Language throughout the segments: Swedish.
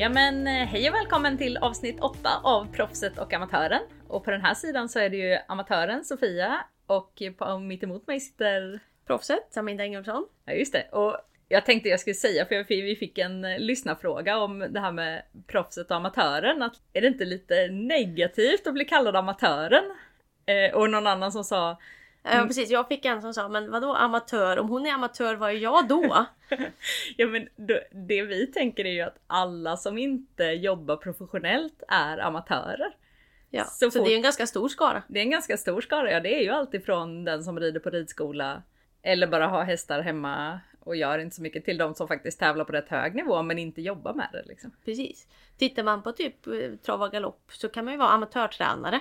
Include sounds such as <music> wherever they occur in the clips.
Ja men eh, hej och välkommen till avsnitt 8 av Proffset och Amatören. Och på den här sidan så är det ju amatören Sofia och på, mitt emot mig sitter Proffset, Saminda Ingolfsson. Ja just det. Och jag tänkte jag skulle säga, för vi fick en eh, lyssnarfråga om det här med proffset och amatören. Att är det inte lite negativt att bli kallad amatören? Eh, och någon annan som sa Ja precis, jag fick en som sa men vadå amatör? Om hon är amatör, vad är jag då? <laughs> ja men det vi tänker är ju att alla som inte jobbar professionellt är amatörer. Ja, så, så fort... det är en ganska stor skara. Det är en ganska stor skara, ja det är ju alltifrån den som rider på ridskola eller bara har hästar hemma och gör inte så mycket till de som faktiskt tävlar på rätt hög nivå men inte jobbar med det. Liksom. Precis. Tittar man på typ eh, trav och galopp så kan man ju vara amatörtränare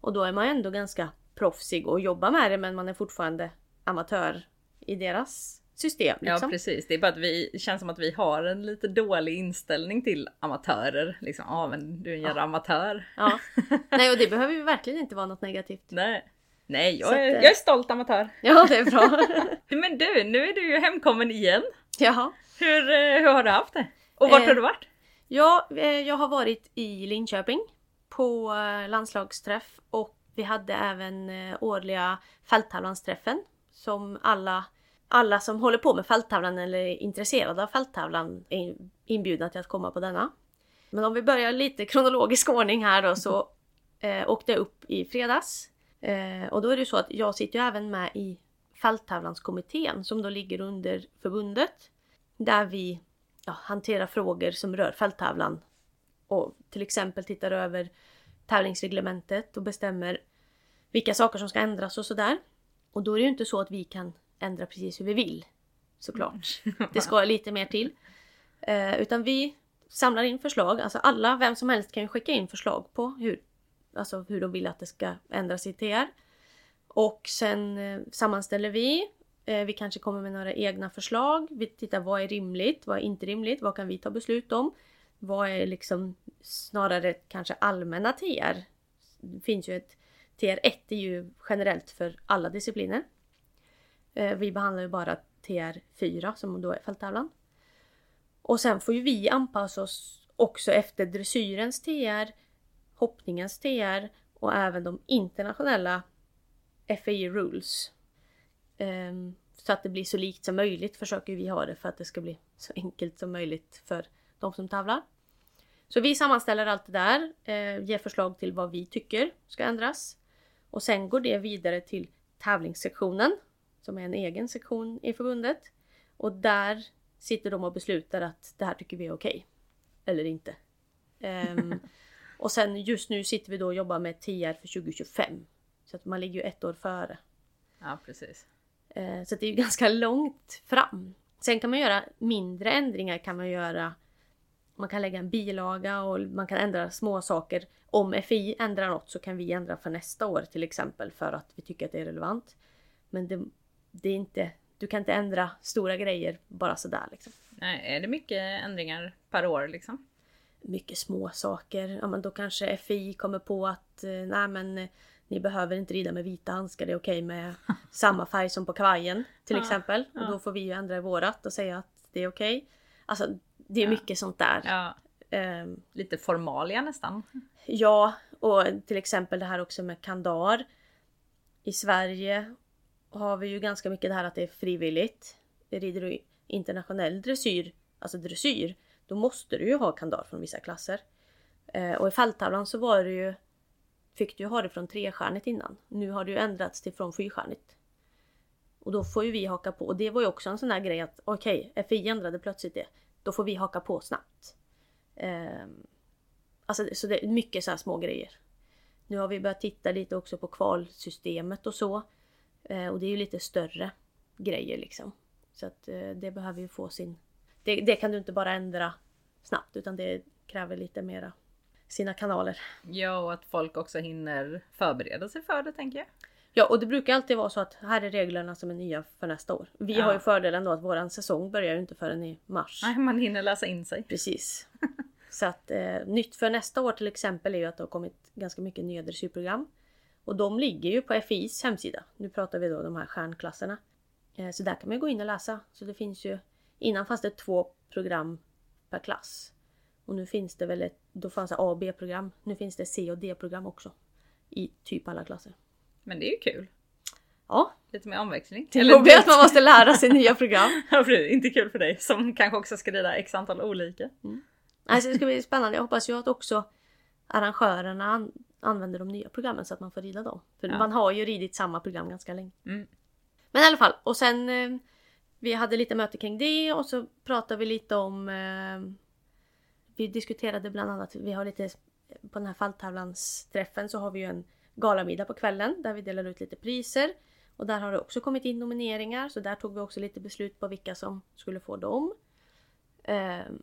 och då är man ändå ganska proffsig och jobbar med det men man är fortfarande amatör i deras system. Liksom. Ja precis, det är bara att vi det känns som att vi har en lite dålig inställning till amatörer. Liksom, ja ah, men du är en jävla ja. amatör. Ja. <laughs> Nej och det behöver ju verkligen inte vara något negativt. Nej. Nej, jag, är, att, jag är stolt amatör. Ja, det är bra. <laughs> men du, nu är du ju hemkommen igen. Jaha. Hur, eh, hur har du haft det? Och vart eh, har du varit? Ja, eh, jag har varit i Linköping på eh, landslagsträff och vi hade även eh, årliga fälttävlansträffen som alla, alla som håller på med fälttävlan eller är intresserade av fälttävlan är inbjudna till att komma på denna. Men om vi börjar lite kronologisk ordning här då så eh, åkte jag upp i fredags Eh, och då är det så att jag sitter ju även med i fälttävlanskommittén som då ligger under förbundet. Där vi ja, hanterar frågor som rör fälttävlan. Och till exempel tittar över tävlingsreglementet och bestämmer vilka saker som ska ändras och sådär. Och då är det ju inte så att vi kan ändra precis hur vi vill. Såklart. Det ska lite mer till. Eh, utan vi samlar in förslag. Alltså alla, vem som helst kan ju skicka in förslag på hur alltså hur de vill att det ska ändras i TR. Och sen eh, sammanställer vi. Eh, vi kanske kommer med några egna förslag. Vi tittar vad är rimligt, vad är inte rimligt, vad kan vi ta beslut om? Vad är liksom snarare kanske allmänna TR? Det finns ju ett TR1 är ju generellt för alla discipliner. Eh, vi behandlar ju bara TR4 som då är fälttävlan. Och sen får ju vi anpassa oss också efter dressyrens TR hoppningens TR och även de internationella FAI rules. Ehm, så att det blir så likt som möjligt försöker vi ha det för att det ska bli så enkelt som möjligt för de som tävlar. Så vi sammanställer allt det där, eh, ger förslag till vad vi tycker ska ändras. Och sen går det vidare till tävlingssektionen som är en egen sektion i förbundet. Och där sitter de och beslutar att det här tycker vi är okej. Okay. Eller inte. Um, <laughs> Och sen just nu sitter vi då och jobbar med TR för 2025. Så att man ligger ju ett år före. Ja precis. Eh, så det är ju ganska långt fram. Sen kan man göra mindre ändringar kan man göra. Man kan lägga en bilaga och man kan ändra små saker. Om FI ändrar något så kan vi ändra för nästa år till exempel för att vi tycker att det är relevant. Men det, det är inte, du kan inte ändra stora grejer bara sådär liksom. Nej, är det mycket ändringar per år liksom? mycket små saker. Ja, men då kanske FI kommer på att eh, nej men eh, ni behöver inte rida med vita handskar, det är okej med <laughs> samma färg som på kavajen till ja, exempel. Och då får vi ju ändra i vårat och säga att det är okej. Alltså det är ja. mycket sånt där. Um, Lite formalia nästan. Ja, och till exempel det här också med kandar. I Sverige har vi ju ganska mycket det här att det är frivilligt. Rider du internationell dressyr, alltså dressyr, då måste du ju ha kandar från vissa klasser. Eh, och i fälttävlan så var det ju Fick du ha det från trestjärnigt innan. Nu har det ju ändrats till från fyrstjärnigt. Och då får ju vi haka på. Och det var ju också en sån här grej att okej, okay, FI ändrade plötsligt det. Då får vi haka på snabbt. Eh, alltså så det är mycket så här små grejer. Nu har vi börjat titta lite också på kvalsystemet och så. Eh, och det är ju lite större grejer liksom. Så att eh, det behöver ju få sin det, det, kan du inte bara ändra snabbt utan det kräver lite mera sina kanaler. Ja och att folk också hinner förbereda sig för det tänker jag. Ja och det brukar alltid vara så att här är reglerna som är nya för nästa år. Vi ja. har ju fördelen då att våran säsong börjar ju inte förrän i mars. Nej man hinner läsa in sig. Precis. <laughs> så att eh, nytt för nästa år till exempel är ju att det har kommit ganska mycket nya dressyrprogram. Och de ligger ju på FIs hemsida. Nu pratar vi då de här stjärnklasserna. Eh, så där kan man gå in och läsa. Så det finns ju Innan fanns det två program per klass. Och nu finns det väl ett, då fanns det A och B-program. Nu finns det C och D-program också. I typ alla klasser. Men det är ju kul. Ja, Lite mer omväxling. det är jobbigt att man måste lära sig nya program. <laughs> Ja, precis. Inte kul för dig som kanske också ska rida x antal olika. Alltså det ska bli spännande. Jag hoppas ju att också arrangörerna an- använder de nya programmen så att man får rida dem. För Ja. man har ju ridit samma program ganska länge. Mm. Men i alla fall, och sen eh, vi hade lite möte kring det och så pratade vi lite om eh, Vi diskuterade bland annat, vi har lite på den här falltavlansträffen så har vi ju en galamiddag på kvällen där vi delar ut lite priser. Och där har det också kommit in nomineringar så där tog vi också lite beslut på vilka som skulle få dem. Ehm,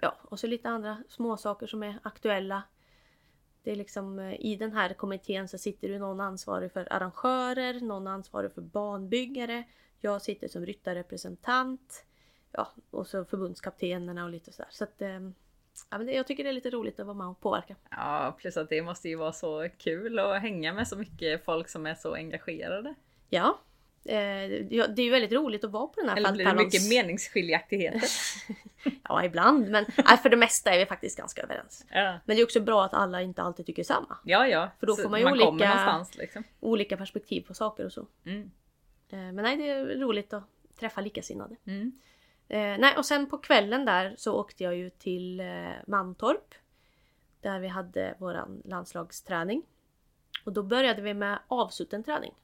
ja, och så lite andra små saker som är aktuella. Det är liksom eh, i den här kommittén så sitter det någon ansvarig för arrangörer, någon ansvarig för banbyggare. Jag sitter som ryttarrepresentant. Ja, och så förbundskaptenerna och lite sådär. Så att, ehm, ja, men det, jag tycker det är lite roligt att vara med och påverka. Ja, plus att det måste ju vara så kul att hänga med så mycket folk som är så engagerade. Ja, eh, ja, det är ju väldigt roligt att vara på den här Eller blir det mycket meningsskiljaktigheter? <laughs> Ja, ibland. Men nej, för det mesta är vi faktiskt ganska överens. ja. Men det är också bra att alla inte alltid tycker samma. ja, ja. För då Så får man ju man olika- liksom. Olika perspektiv på saker och så. Mm. Eh, Men nej, det är roligt att träffa likasinnade. Mm. Eh, nej, och sen på kvällen där så åkte jag ju till eh, Mantorp. Där vi hade våran landslagsträning. Och då började vi med avsutten träning.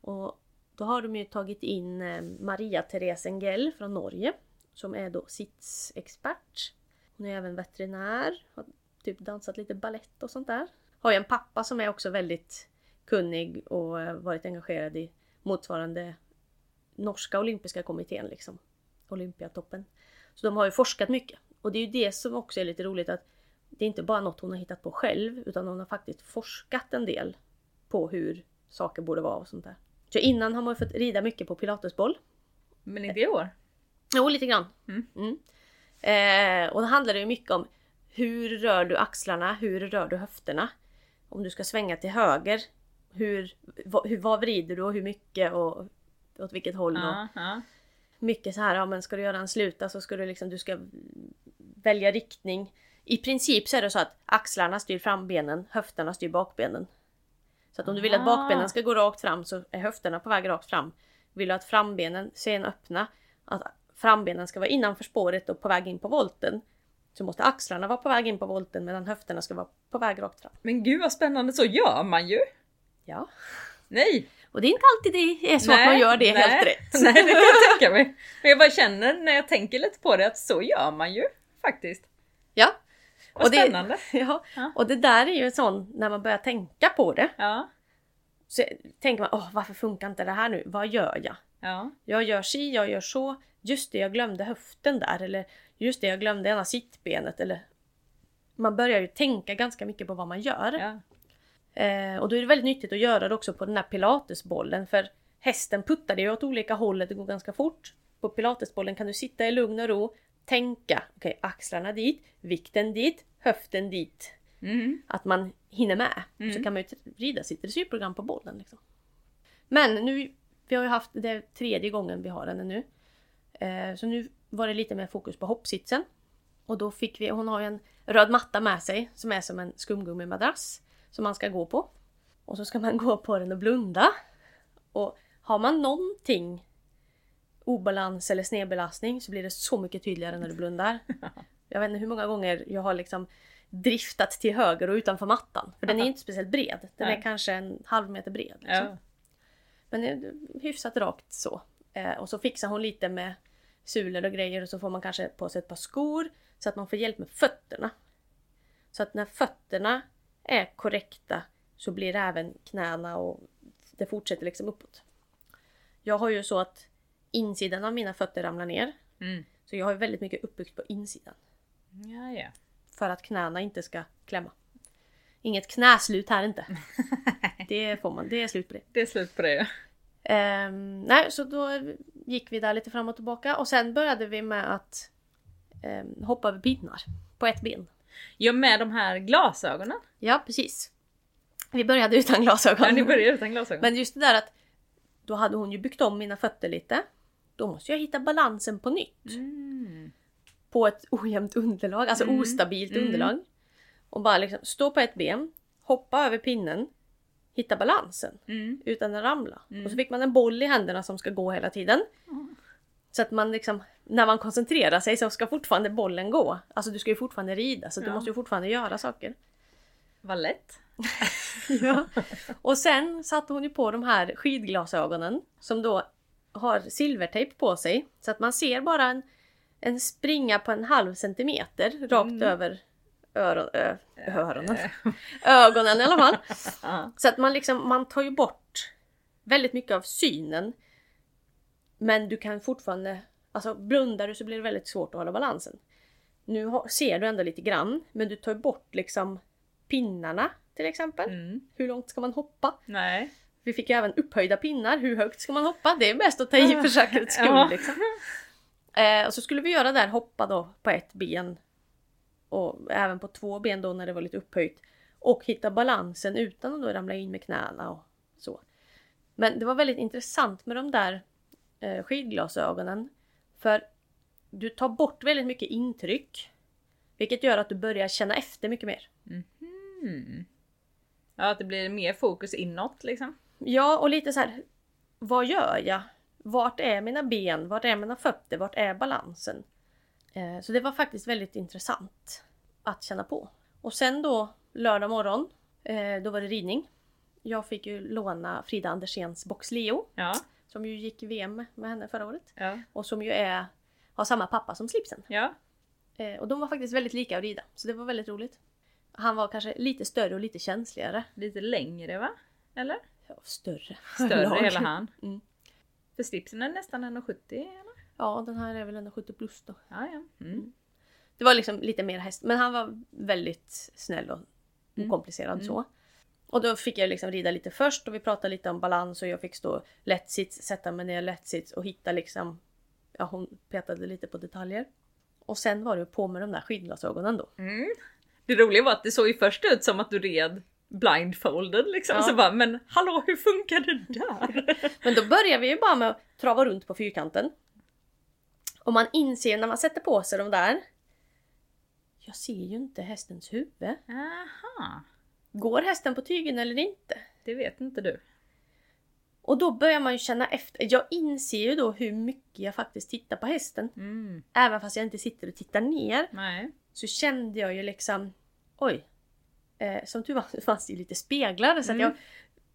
Och då har de ju tagit in eh, Maria Therese Engel från Norge. Som är då sitsexpert. Hon är även veterinär. Har typ dansat lite ballett och sånt där. Har ju en pappa som är också väldigt kunnig och eh, varit engagerad i motsvarande norska olympiska kommittén liksom. Olympiatoppen. Så de har ju forskat mycket. Och det är ju det som också är lite roligt att det är inte bara något hon har hittat på själv utan hon har faktiskt forskat en del på hur saker borde vara och sånt där. Så innan har man ju fått rida mycket på pilatesboll. Men inte i år. Jo, lite grann. Mm. Mm. Eh, och då handlar det ju mycket om hur rör du axlarna, hur rör du höfterna? Om du ska svänga till höger, hur, vad, hur, vad vrider du och hur mycket och åt vilket håll? Ja, ja. Mycket så här, ja men ska du göra en sluta så ska du liksom, du ska välja riktning. I princip så är det så att axlarna styr frambenen, höfterna styr bakbenen. Så att om du vill att Ah. bakbenen ska gå rakt fram så är höfterna på väg rakt fram. Vill du att frambenen sen öppna, att frambenen ska vara innanför spåret och på väg in på volten. Så måste axlarna vara på väg in på volten medan höfterna ska vara på väg rakt fram. Men gud vad spännande, så gör man ju! Ja. Nej! Och det är inte alltid det är så att man gör det nej, helt rätt. <laughs> Nej, det kan jag <laughs> tänka mig. Men jag bara känner när jag tänker lite på det att så gör man ju faktiskt. Ja. Vad Och det- spännande! <laughs> Ja. Ja. Och det där är ju en sån, när man börjar tänka på det. Ja, Så tänker man, åh varför funkar inte det här nu? Vad gör jag? ja, Jag gör si, jag gör så. Just det, jag glömde höften där. Eller just det, jag glömde ena sittbenet. Eller... Man börjar ju tänka ganska mycket på vad man gör. ja. Eh, och då är det väldigt nyttigt att göra det också på den här pilatesbollen. För hästen puttar ju åt olika håll, det går ganska fort. På pilatesbollen kan du sitta i lugn och ro, tänka. Okej, axlarna dit, vikten dit, höften dit. Mm. Att man hinner med. Mm. Så kan man ju rida sitt dressyrprogram på bollen. Liksom. Men nu, vi har ju haft, det tredje gången vi har henne nu. Eh, så nu var det lite mer fokus på hoppsitsen. Och då fick vi, hon har ju en röd matta med sig som är som en skumgummimadrass. Som man ska gå på. Och så ska man <laughs> gå på den och blunda. Och har man någonting obalans eller snedbelastning så blir det så mycket tydligare när du blundar. <laughs> Jag vet inte hur många gånger jag har liksom driftat till höger och utanför mattan. För den är inte speciellt bred. Den är kanske en halv meter bred. Liksom. ja. Men det är hyfsat rakt så. Eh, och så fixar hon lite med sulor och grejer och så får man kanske på sig ett par skor så att man får hjälp med fötterna. Så att när fötterna är korrekta så blir det även knäna och det fortsätter liksom uppåt. Jag har ju så att insidan av mina fötter ramlar ner. Mm. Så jag har ju väldigt mycket uppbyggt på insidan. ja, ja. För att knäna inte ska klämma. Inget knäslut här inte. <laughs> Det får man, det är slut på det. Det är slut på det. Ehm, nej, så då gick vi där lite fram och tillbaka och sen började vi med att ehm, hoppa över pinnar på ett ben. Ja, med de här glasögonen. Ja, precis. Vi började utan glasögon. Ja, ni börjar utan glasögon. Men just det där att då hade hon ju byggt om mina fötter lite. Då måste jag hitta balansen på nytt. Mm. på ett ojämnt underlag, alltså Mm. ostabilt Mm. underlag. Och bara liksom stå på ett ben, hoppa över pinnen, hitta balansen Mm. utan att ramla. Mm. Och så fick man en boll i händerna som ska gå hela tiden. Så att man liksom, när man koncentrerar sig så ska fortfarande bollen gå. Alltså du ska ju fortfarande rida så du Ja. måste ju fortfarande göra saker. Vad lätt. <laughs> Ja. <laughs> Och sen satte hon ju på de här skidglasögonen som då har silvertejp på sig. Så att man ser bara en, en springa på en halv centimeter rakt Mm. över öron, ö, öronen. <laughs> ögonen i alla fall. Så att man liksom, man tar ju bort väldigt mycket av synen. Men du kan fortfarande, alltså blundar du så blir det väldigt svårt att hålla balansen. Nu ser du ändå lite grann, men du tar bort liksom pinnarna till exempel. Mm. Hur långt ska man hoppa? Nej. Vi fick ju även upphöjda pinnar. Hur högt ska man hoppa? Det är bäst att ta i för säkerhets skull. Ja. Liksom. Eh, och så skulle vi göra där hoppa då på ett ben. Och även på två ben då när det var lite upphöjt. Och hitta balansen utan att då ramla in med knäna och så. Men det var väldigt intressant med de där eh, skidglasögonen. För du tar bort väldigt mycket intryck. Vilket gör att du börjar känna efter mycket mer. Mm. Ja, att det blir mer fokus inåt liksom. Ja, och lite så här. Vad gör jag? Vart är mina ben? Vart är mina fötter? Vart är balansen? Eh, så det var faktiskt väldigt intressant att känna på. Och sen då lördag morgon, eh, då var det ridning. Jag fick ju låna Frida Andersens box Leo Ja. Som ju gick VM med henne förra året. Ja. Och som ju är, har samma pappa som slipsen. Ja. Eh, och de var faktiskt väldigt lika att rida. Så det var väldigt roligt. Han var kanske lite större och lite känsligare. Lite längre va? Eller? Ja, större. Större <laughs> hela han. Mm. För slipsen är nästan 1,70 eller? Ja, den här är väl 170 plus då. Ja, ja. Mm. Det var liksom lite mer häst, men han var väldigt snäll och Mm. okomplicerad Mm. så. Och då fick jag liksom rida lite först och vi pratade lite om balans och jag fick stå lättsits, sätta mig ner lättsits och hitta liksom... Ja, hon petade lite på detaljer. Och sen var det på med de där skidglasögonen då. Mm. Det roliga var att det såg ju först ut som att du red blindfolded liksom. Ja. Så bara, men hallå hur funkar det där? <laughs> Men då börjar vi ju bara med att trava runt på fyrkanten. Och man inser när man sätter på sig de där. Jag ser ju inte hästens huvud. Aha, Går hästen på tygen eller inte? det vet inte du. Och då börjar man ju känna efter. Jag inser ju då hur mycket jag faktiskt tittar på hästen. Mm. Även fast jag inte sitter och tittar ner. Nej. Så kände jag ju liksom Oj! Eh, som tur var <laughs> fanns det ju lite speglar så att Mm. jag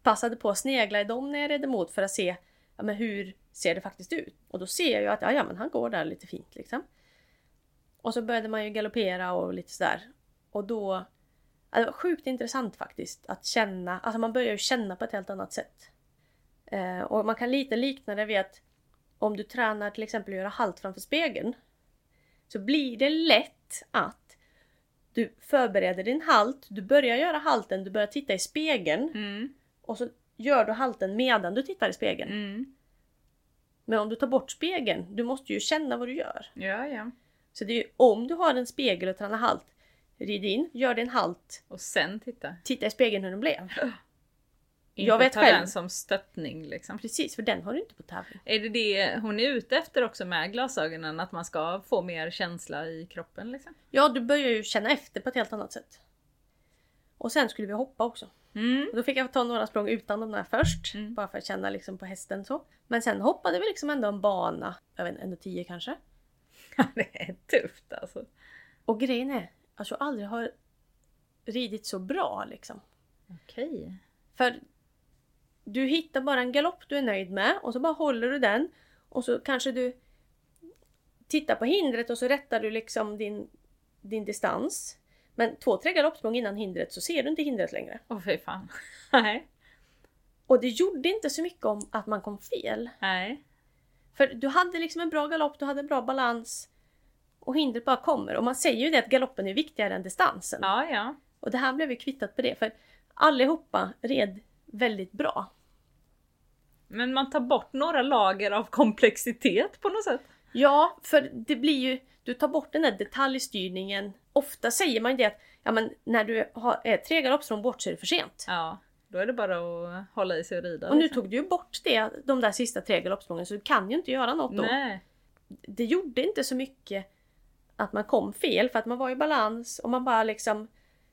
passade på att snegla i dem när jag red emot för att se ja, men hur ser det faktiskt ut. Och då ser jag ju att ja, ja men han går där lite fint liksom. Och så började man ju galoppera och lite sådär. Och då Det var sjukt intressant faktiskt att känna, alltså man börjar ju känna på ett helt annat sätt. Eh, och man kan lite likna det vid att om du tränar till exempel att göra halt framför spegeln så blir det lätt att du förbereder din halt, du börjar göra halten, du börjar titta i spegeln Mm. och så gör du halten medan du tittar i spegeln. Mm. Men om du tar bort spegeln, du måste ju känna vad du gör. Ja, ja. Så det är ju, om du har en spegel och tränar halt, rid in, gör din halt, Och sen titta. titta i spegeln hur den blev. Inte Jag vet ta själv. den som stöttning liksom. Precis, för den har du inte på tävling. Är det det hon är ute efter också med glasögonen? Att man ska få mer känsla i kroppen liksom? Ja, du börjar ju känna efter på ett helt annat sätt. Och sen skulle vi hoppa också. Mm. Då fick jag ta några språng utan de där först. Mm. Bara för att känna liksom på hästen så. Men sen hoppade vi liksom ändå en bana, jag vet inte, 10 kanske. <laughs> det är tufft alltså. Och grejen är, alltså aldrig har ridit så bra liksom. Okej. För du hittar bara en galopp du är nöjd med och så bara håller du den. Och så kanske du tittar på hindret och så rättar du liksom din, din distans. Men två, tre galoppsprång innan hindret så ser du inte hindret längre. Åh fy fan. <laughs> Nej. Och det gjorde inte så mycket om att man kom fel. Nej. För du hade liksom en bra galopp, du hade en bra balans. Och hindret bara kommer. Och man säger ju det att galoppen är viktigare än distansen. Ja, ja. Och det här blev ju kvittat på det. För allihopa red väldigt bra. Men man tar bort några lager av komplexitet på något sätt. Ja, för det blir ju... Du tar bort den där detaljstyrningen. Ofta säger man ju det att ja, men när du har, är tre galoppsprång bort så är det för sent. Ja, då är det bara att hålla i sig och rida. Och nu liksom. tog du ju bort det, de där sista tre galoppsprången så du kan ju inte göra något då. Nej. Det gjorde inte så mycket att man kom fel för att man var i balans och man bara liksom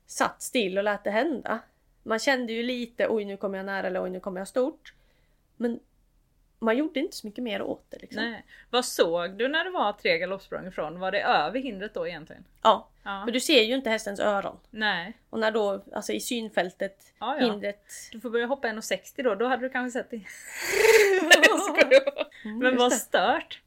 satt still och lät det hända. Man kände ju lite oj nu kommer jag nära eller oj nu kommer jag stort. Men man gjorde inte så mycket mer åt det. Liksom. Nej. Vad såg du när det var tre galoppsprång ifrån? Var det över hindret då egentligen? Ja, Ja. för du ser ju inte hästens öron. Nej. Och när då, alltså i synfältet, Ja, ja. hindret... Du får börja hoppa 1,60 då, då hade du kanske sett det. <laughs> <laughs> Jag skojar. Men vad det. stört!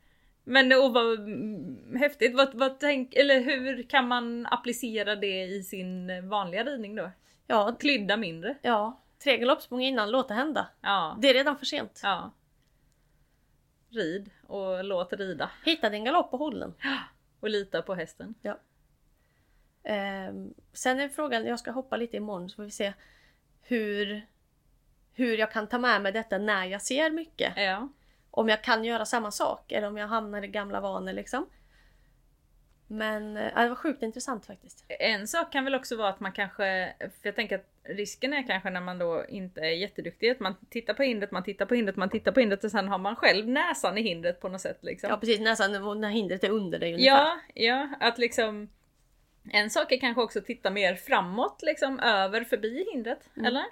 Men och vad mm, häftigt, vad, vad tänk, eller hur kan man applicera det i sin vanliga ridning då? Ja, Klydda mindre? ja. Tre galoppsprång innan, låt det hända. Ja. Det är redan för sent. ja. Rid och låt rida. Hitta din galopp och håll den. Och lita på hästen. Ehm, sen är frågan, jag ska hoppa lite imorgon så får vi se hur, hur jag kan ta med mig detta när jag ser mycket. Ja. Om jag kan göra samma sak eller om jag hamnar i gamla vanor liksom. Men eh, ja, det var sjukt intressant faktiskt. En sak kan väl också vara att man kanske, för jag tänker att risken är kanske när man då inte är jätteduktig, att man tittar på hindret, man tittar på hindret, man tittar på hindret och sen har man själv näsan i hindret på något sätt liksom. Ja precis, nästan när hindret är under dig ungefär. Ja, ja, att liksom en sak är kanske också att titta mer framåt, liksom över förbi hindret, Mm. eller?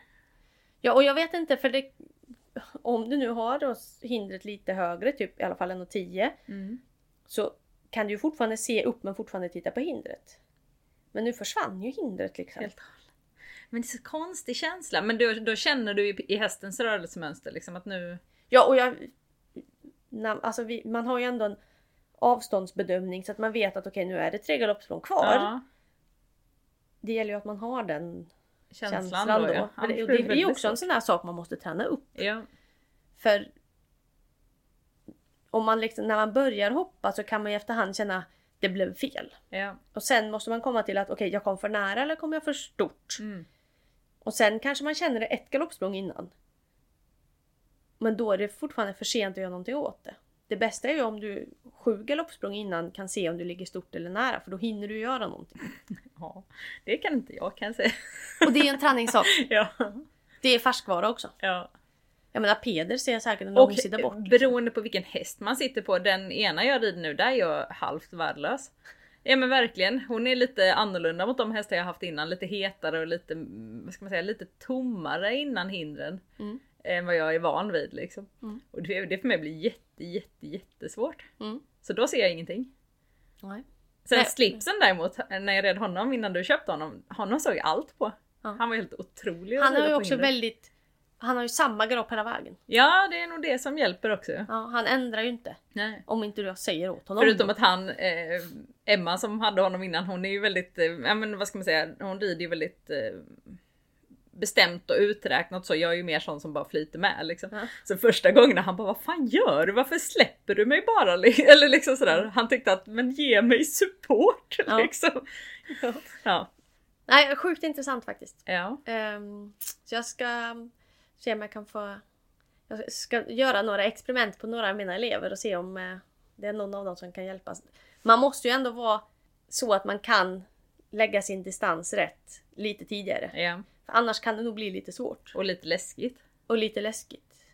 Ja och jag vet inte för det Om du nu har då hindret lite högre, typ i alla fall 1,10 Mm. Så kan du ju fortfarande se upp men fortfarande titta på hindret. Men nu försvann ju hindret liksom. Helt Men det är så konstig känsla, men då, då känner du i, i hästens rörelsemönster liksom att nu... Ja och jag... När, alltså vi, man har ju ändå en avståndsbedömning så att man vet att okej nu är det tre galoppsprång kvar. Ja, Det gäller ju att man har den känslan, känslan, då, då. ja. Det, blir det är ju också en sån där sak man måste träna upp. Ja, För om man liksom, när man börjar hoppa så kan man i efterhand känna det blev fel. ja. Och sen måste man komma till att okej jag kom för nära eller kom jag för stort? Mm. Och sen kanske man känner det ett galoppsprång innan. Men då är det fortfarande för sent att göra någonting åt det. Det bästa är ju om du sju galoppsprång innan kan se om du ligger stort eller nära för då hinner du göra någonting. <laughs> ja. Det kan inte jag kan jag säga. Och det är en träningssak. <laughs> ja. Det är färskvara också. ja. Jag menar Peder ser säkert en Och långsida bort. beroende på vilken häst man sitter på, den ena jag rider nu, där är jag halvt värdelös. Ja men verkligen, hon är lite annorlunda mot de hästar jag haft innan, lite hetare och lite, vad ska man säga, lite tommare innan hindren. Mm. Än vad jag är van vid liksom. Mm. Och det, det för mig blir jätte, jätte, jättesvårt. Mm. Så då ser jag ingenting. Nej. Sen Nej. slipsen däremot, när jag red honom innan du köpte honom, honom såg jag allt på. Ja. Han var helt otrolig Han har ju också hindret. väldigt... Han har ju samma galopp hela vägen. Ja, det är nog det som hjälper också. Ja, han ändrar ju inte. Nej. Om inte du säger åt honom. Förutom att han, eh, Emma som hade honom innan, hon är ju väldigt, eh, men vad ska man säga, hon rider ju väldigt eh, bestämt och uträknat så. Jag är ju mer sån som bara flyter med liksom. Ja. Så första gången han bara, vad fan gör du? Varför släpper du mig bara? <laughs> Eller liksom sådär. Han tyckte att, men ge mig support Ja. <laughs> liksom. Ja. Nej, sjukt intressant faktiskt. Ja. Ehm, så jag ska se om jag kan få... Jag ska göra några experiment på några av mina elever och se om eh, det är någon av dem som kan hjälpa. Man måste ju ändå vara så att man kan lägga sin distans rätt lite tidigare. ja. Annars kan det nog bli lite svårt. Och lite läskigt. Och lite läskigt.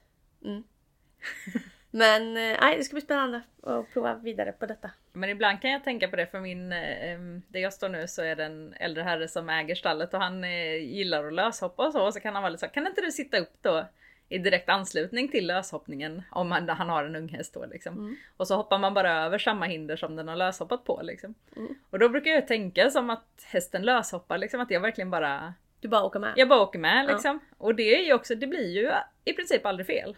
Mm. <laughs> Men eh, nej, det ska bli spännande att prova vidare på detta. Men ibland kan jag tänka på det för min, eh, där jag står nu så är det en äldre herre som äger stallet och han eh, gillar att löshoppa och så. Och så kan han vara lite så, kan inte du sitta upp då i direkt anslutning till löshoppningen om han, han har en ung häst då liksom. Mm. Och så hoppar man bara över samma hinder som den har löshoppat på liksom. Mm. Och då brukar jag tänka som att hästen löshoppar liksom, att jag verkligen bara, Du bara åker med. jag bara åker med Ja. liksom. Och det är ju också, det blir ju i princip aldrig fel.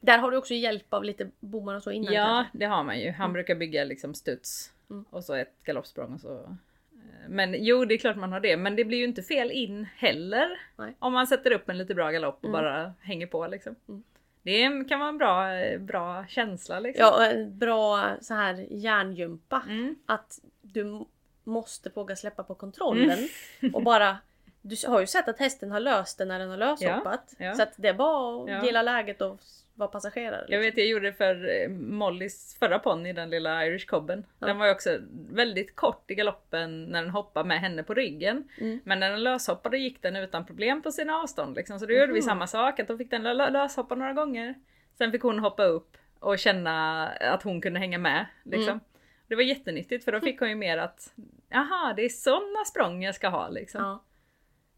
Där har du också hjälp av lite bommar och så innan Ja, kanske. det har man ju. Han brukar bygga liksom studs Mm. och så ett galoppsprång och så. Men jo, det är klart man har det. Men det blir ju inte fel in heller. Nej. Om man sätter upp en lite bra galopp och Mm. bara hänger på liksom. Mm. Det kan vara en bra, bra känsla liksom. Ja, en bra så här hjärngympa. Mm. Att du måste våga släppa på kontrollen. <laughs> Och bara... Du har ju sett att hästen har löst det när den har löshoppat. Ja, ja. Så att det är bara att Ja. gilla läget och vara passagerare. Jag liksom. vet jag gjorde det för eh, Mollys förra ponny, den lilla Irish cobben. Den var ju också väldigt kort i galoppen när den hoppade med henne på ryggen. Mm. Men när den löshoppade gick den utan problem på sina avstånd. Liksom. Så då gjorde vi Mhm. samma sak, att då fick den lö- löshoppa några gånger. Sen fick hon hoppa upp och känna att hon kunde hänga med. Liksom. Mm. Det var jättenyttigt för då <laughs> fick hon ju mer att Jaha, det är sådana språng jag ska ha liksom. Ja.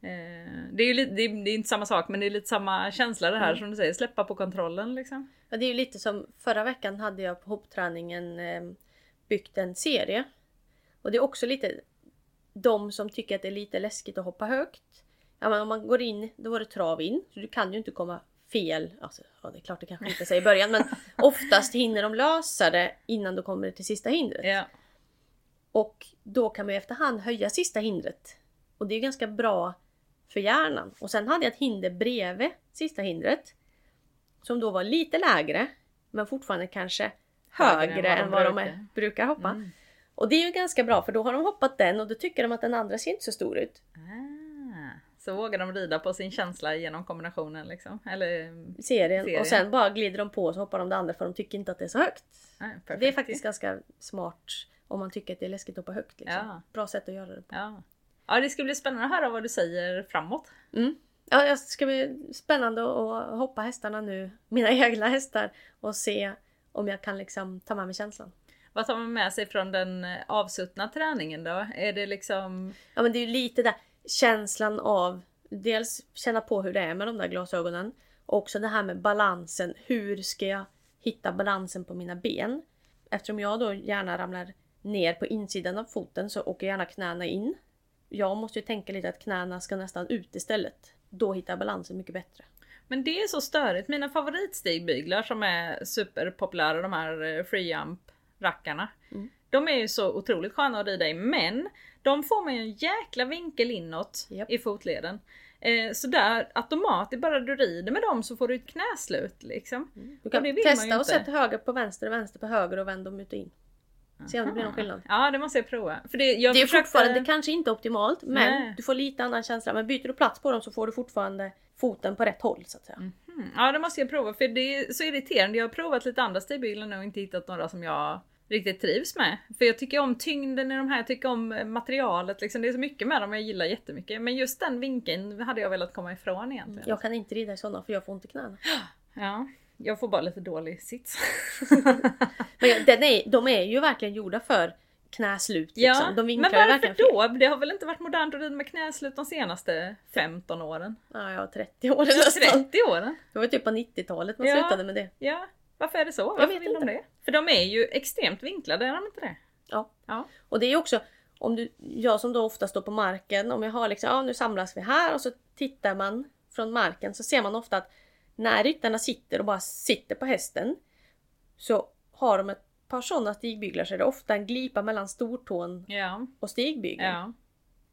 Eh, det är ju lite, det är, det är inte samma sak men det är lite samma känsla det här Mm. som du säger, släppa på kontrollen liksom. Ja, det är ju lite som förra veckan hade jag på hoppträningen eh, byggt en serie. Och det är också lite de som tycker att det är lite läskigt att hoppa högt. Ja, men om man går in, då var det trav in. Så du kan ju inte komma fel. Alltså, ja, det är klart det kanske inte sig i början men <laughs> oftast hinner de lösa det innan du kommer till sista hindret. Ja. Och då kan man ju efterhand höja sista hindret. Och det är ganska bra för hjärnan. Och sen hade jag ett hinder bredvid sista hindret. Som då var lite lägre. Men fortfarande kanske högre, än vad de är, brukar hoppa. Mm. Och det är ju ganska bra för då har de hoppat den och då tycker de att den andra ser inte så stor ut. Ah, så vågar de rida på sin känsla genom kombinationen liksom. Eller Serien. Serien. Och sen bara glider de på och så hoppar de det andra för de tycker inte att det är så högt. ah. Det är faktiskt ganska smart om man tycker att det är läskigt att hoppa högt. Liksom. Ja. Bra sätt att göra det på. Ja. Ja, det ska bli spännande att höra vad du säger framåt. Mm. Ja, det ska bli spännande att hoppa hästarna nu, mina <laughs> egna hästar, och se om jag kan liksom ta med mig känslan. Vad tar man med sig från den eh, avsuttna träningen då? Är det liksom... Ja men det är ju lite där känslan av dels känna på hur det är med de där glasögonen. Och också det här med balansen. Hur ska jag hitta balansen på mina ben? Eftersom jag då gärna ramlar ner på insidan av foten så åker gärna knäna in. Jag måste ju tänka lite att knäna ska nästan ut istället. Då hittar jag balansen mycket bättre. Men det är så störigt. Mina favoritstigbygglar som är superpopulära, de här eh, free jump rackarna. Mm. De är ju så otroligt sköna att rida i men de får man ju en jäkla vinkel inåt Japp. i fotleden. Eh, så där automatiskt, bara du rider med dem så får du ett knäslut liksom. Du Och kan testa och sätta höger på vänster och vänster på höger och vänd dem ut och in. Se om det blir någon skillnad. Ja det måste jag prova. För det, jag Det är försökte- fortfarande kanske inte optimalt men Nej. du får lite annan känsla. Men byter du plats på dem så får du fortfarande foten på rätt håll så att säga. Mm, Ja det måste jag prova för det är så irriterande. Jag har provat lite andra stigbyglar nu och inte hittat några som jag riktigt trivs med. För jag tycker om tyngden i de här, jag tycker om eh, materialet liksom. Det är så mycket med dem jag gillar jättemycket. Men just den vinkeln hade jag velat komma ifrån egentligen. Jag kan inte rida i sådana för jag får ont i knäna. <gasps> Ja, jag får bara lite dålig sits. <laughs> Men jag- den är, de är ju verkligen gjorda för knäslut. Liksom. ja, de men varför då? Det har väl inte varit modernt att rida med knäslut de senaste 15 åren? Ja, jag har 30 år nästan. 30 åren? Det var typ på 90-talet man Ja. slutade med det. Ja, varför är det så? Jag Varför vet vill de inte. det? För de är ju extremt vinklade, är de inte det? Ja. Ja. Och det är också om du, jag som då ofta står på marken, om jag har liksom, ja nu samlas vi här och så tittar man från marken så ser man ofta att när ryttarna sitter och bara sitter på hästen så har de ett par sådana stigbyglar så är det ofta en glipa mellan stortån Ja. och stigbygeln.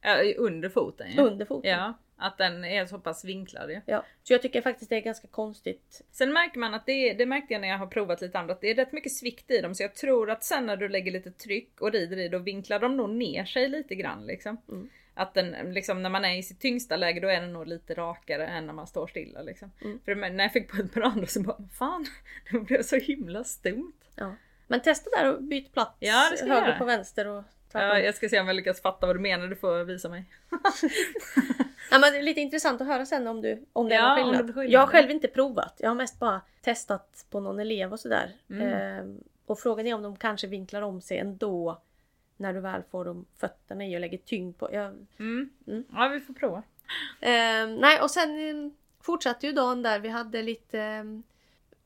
Ja. under foten ja. Under foten. Ja, att den är så pass vinklad ju. Ja, så jag tycker faktiskt det är ganska konstigt. Sen märker man att det, är, det märkte jag när jag har provat lite andra, att det är rätt mycket svikt i dem. Så jag tror att sen när du lägger lite tryck och rider i, då vinklar de nog ner sig lite grann liksom. Mm. Att den, liksom när man är i sitt tyngsta läge då är den nog lite rakare än när man står stilla liksom. Mm. För när jag fick på ett par andra så bara, fan, <laughs> det blev så himla stumt. Ja. Men testa där och byt plats. Ja, det ska höger göra. på vänster och. Ja, jag ska se om jag lyckas fatta vad du menar, du får visa mig. <laughs> Ja, men det är lite intressant att höra sen om, du, om det Ja, är någon om det skillnad. blir skillnad. Jag har själv inte provat. Jag har mest bara testat på någon elev och sådär. Mm. Ehm, och frågan är om de kanske vinklar om sig ändå när du väl får de fötterna i och lägger tyngd på. Jag, Mm. Mm. Ja, vi får prova. Ehm, nej, och sen ehm, fortsatte ju dagen där vi hade lite... ehm,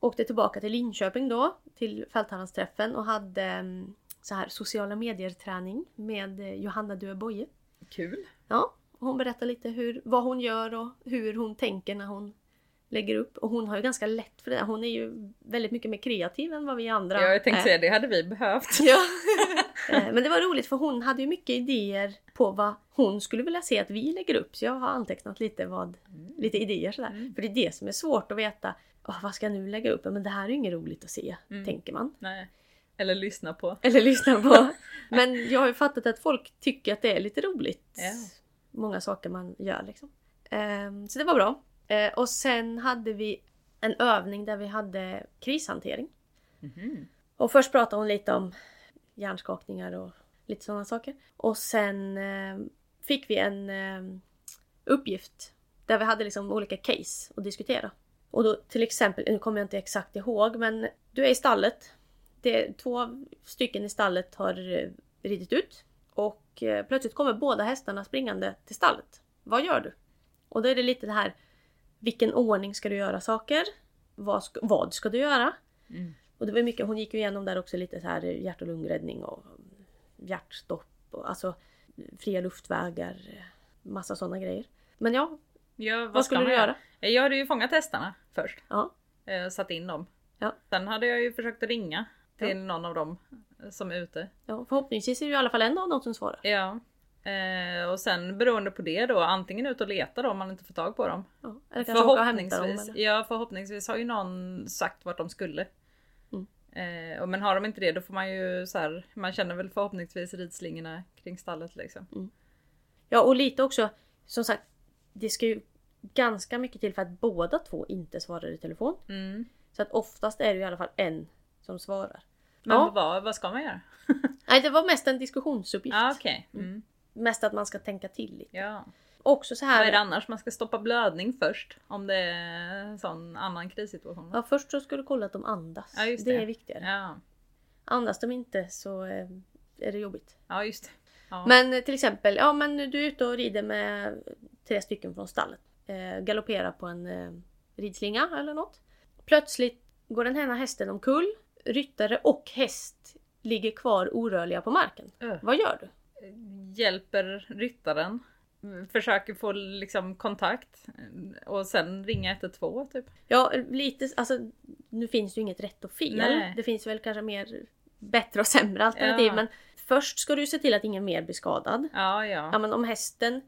åkte tillbaka till Linköping då, till Fälthallandsträffen och hade ehm, så här sociala medier-träning med eh, Johanna Dueboye. Kul. Ja, hon berättar lite hur, vad hon gör och hur hon tänker när hon lägger upp. Och hon har ju ganska lätt för det. Hon är ju väldigt mycket mer kreativ än vad vi andra Ja, jag tänkte är. säga det hade vi behövt. Ja. <laughs> Eh, Men det var roligt för hon hade ju mycket idéer på vad hon skulle vilja se att vi lägger upp. Så jag har antecknat lite, vad, lite idéer sådär. Mm. För det är det som är svårt att veta. "Åh, vad ska jag nu lägga upp? Men det här är ju inget roligt att se, Mm. tänker man. Nej. Eller lyssna på. Eller lyssna på. <laughs> Men jag har ju fattat att folk tycker att det är lite roligt. Ja. Många saker man gör liksom. Ehm, Så det var bra. Eh, Och sen hade vi en övning där vi hade krishantering. Mhm. Och först pratade hon lite om hjärnskakningar och lite sådana saker. Och sen eh, fick vi en eh, uppgift där vi hade liksom olika case att diskutera. Och då till exempel, nu kommer jag inte exakt ihåg, men du är i stallet. det, två stycken i stallet har eh, ridit ut. Och eh, plötsligt kommer båda hästarna springande till stallet. Vad gör du? Och då är det lite det här vilken ordning ska du göra saker? Vad ska, vad ska du göra? Mm. Och det var mycket, hon gick ju igenom där också lite så här hjärt och lungräddning och hjärtstopp och alltså fria luftvägar, massa sådana grejer. Men ja, Ja, vad, vad skulle du göra? Jag hade ju fångat hästarna först. Ja, Eh, satt in dem. Ja. Sen hade jag ju försökt ringa till Ja. någon av dem som är ute. ja, förhoppningsvis är det i alla fall en av dem som svarar. Ja. Eh, och sen beroende på det då antingen ut och leta då om man inte får tag på dem. Ja, eller dem. Förhoppningsvis, Eller? ja, förhoppningsvis har ju någon sagt vart de skulle. Mm. Eh, och men har de inte det då får man ju så här, man känner väl förhoppningsvis ridslingorna kring stallet liksom. Ja, och lite också, som sagt, det ska ju ganska mycket till för att båda två inte svarar i telefon. Mm. Så att oftast är det i alla fall en som svarar. Men Ja. vad, vad ska man göra? <laughs> Nej, det var mest en diskussionsuppgift. Ja okej. Mm. Mest att man ska tänka till lite. Ja. Också så Vad är det här. annars? Man ska stoppa blödning först om det är en sån annan krissituation. Ja, först så ska du kolla att de andas. Ja, just det. det. är viktigare. Ja, Andas de inte så eh, är det jobbigt. ja just det. Ja. Men eh, till exempel, ja men du är ute och rider med tre stycken från stallet. Eh, galopperar på en eh, ridslinga eller något. Plötsligt går den ena hästen omkull. Ryttare och häst ligger kvar orörliga på marken. Öh. Vad gör du? Hjälper ryttaren. Försöker få liksom kontakt. Och sen ringa 112 typ. Ja, lite, alltså nu finns det ju inget rätt och fel. Nej. Det finns väl kanske mer bättre och sämre alternativ. Ja. Men först ska du se till att ingen mer blir skadad. Ja ja. Ja men om hästen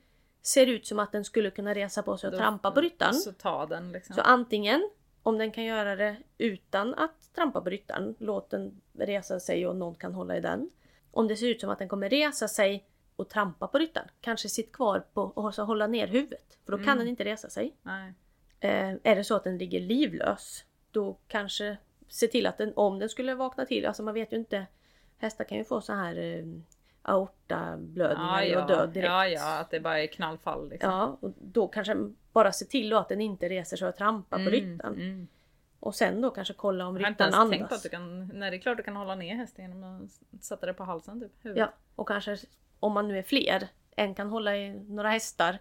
ser ut som att den skulle kunna resa på sig och Då- trampa på ryttaren. Så ta den liksom. Så antingen om den kan göra det utan att trampa på ryttaren, låt den resa sig och någon kan hålla i den. Om det ser ut som att den kommer resa sig och trampa på ryttaren, kanske sitt kvar på och så hålla ner huvudet. För då kan Mm. den inte resa sig. Nej. Eh, är det så att den ligger livlös, då kanske se till att den, om den skulle vakna till, alltså man vet ju inte. Hästar kan ju få så här eh, aortablödningar Ja, ja. och död direkt. ja ja, att det bara är knallfall liksom. Ja, och då kanske bara se till att den inte reser sig och trampar på ryttaren. Mm. Och sen då kanske kolla om Jag har inte ryttaren ens tänkt på andas. att du kan, nej det är klart du kan hålla ner hästen genom att sätta det på halsen typ. Huvudet. Ja, och kanske om man nu är fler. En kan hålla i några hästar.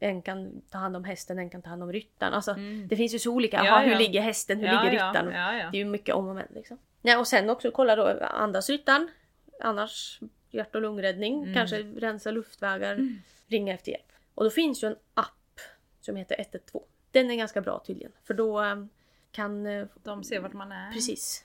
En kan ta hand om hästen, en kan ta hand om ryttaren. Alltså, Mm. Det finns ju så olika. Ja, Aha, hur ja. ligger hästen? Hur ja, ligger ja, ryttaren? Ja, ja. Det är ju mycket om och men. Liksom. Ja, och sen också kolla då, andas ryttaren? Annars hjärt och lungräddning. Mm. Kanske rensa luftvägar. Ringa efter hjälp. Och då finns ju en app som heter 112. Den är ganska bra tydligen. För då eh, kan... eh, De ser vart man är. Precis.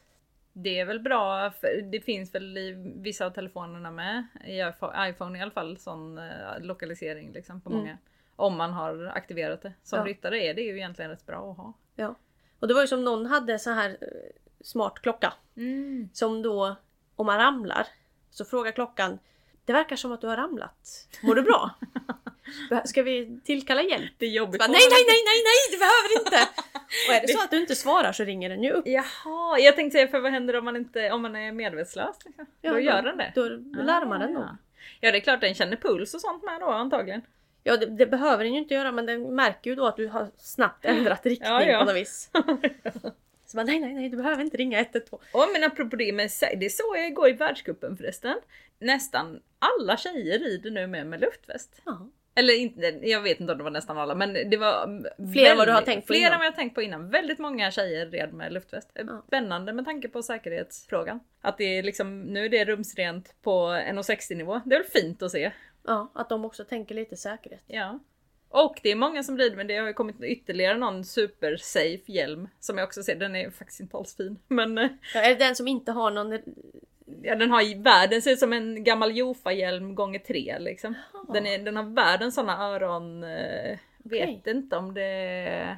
Det är väl bra, det finns väl i vissa av telefonerna med, i iPhone- iPhone i alla fall, sån eh, lokalisering liksom på Mm. många. Om man har aktiverat det. Som Ja. ryttare är det ju egentligen rätt bra att ha. Ja. Och det var ju som någon hade så här eh, smart klocka. Mm. Som då, om man ramlar, så frågar klockan Det verkar som att du har ramlat. Mår du bra? <laughs> Ska vi tillkalla hjälp? Det är jobbigt. Bara, nej, nej, nej, nej, nej, du behöver inte! <laughs> Och är det så att du inte svarar så ringer den ju upp. Jaha, jag tänkte säga för vad händer om man inte om man är medvetslös? Liksom? då gör den det. Då larmar den Ah, nog. ja. Ja det är klart den känner puls och sånt med då antagligen. Ja, det, det behöver den ju inte göra men den märker ju då att du har snabbt ändrat <laughs> riktning Ja, ja. på något vis. <laughs> Så man, nej, nej, nej, du behöver inte ringa 112. Och men apropå det med sä- det såg jag igår i världscupen förresten. Nästan alla tjejer rider nu med med luftväst. Ja. Eller inte, jag vet inte om det var nästan alla men det var Fler än vad du har tänkt på Fler innan. än vad jag tänkt på innan. Väldigt många tjejer red med luftväst. Ja. Spännande med tanke på säkerhetsfrågan. Att det är liksom, nu är det rumsrent på 1,60 nivå. Det är väl fint att se. ja, att de också tänker lite säkerhet. Ja. Och det är många som rider men det har ju kommit ytterligare någon super safe hjälm som jag också ser. Den är faktiskt inte alls fin. Men eh, Ja, är det den som inte har någon... ja, den har världen ser ut som en gammal Jofa-hjälm gånger tre liksom. Den, är, den har världens såna öron. Eh, vet Okej. inte om det...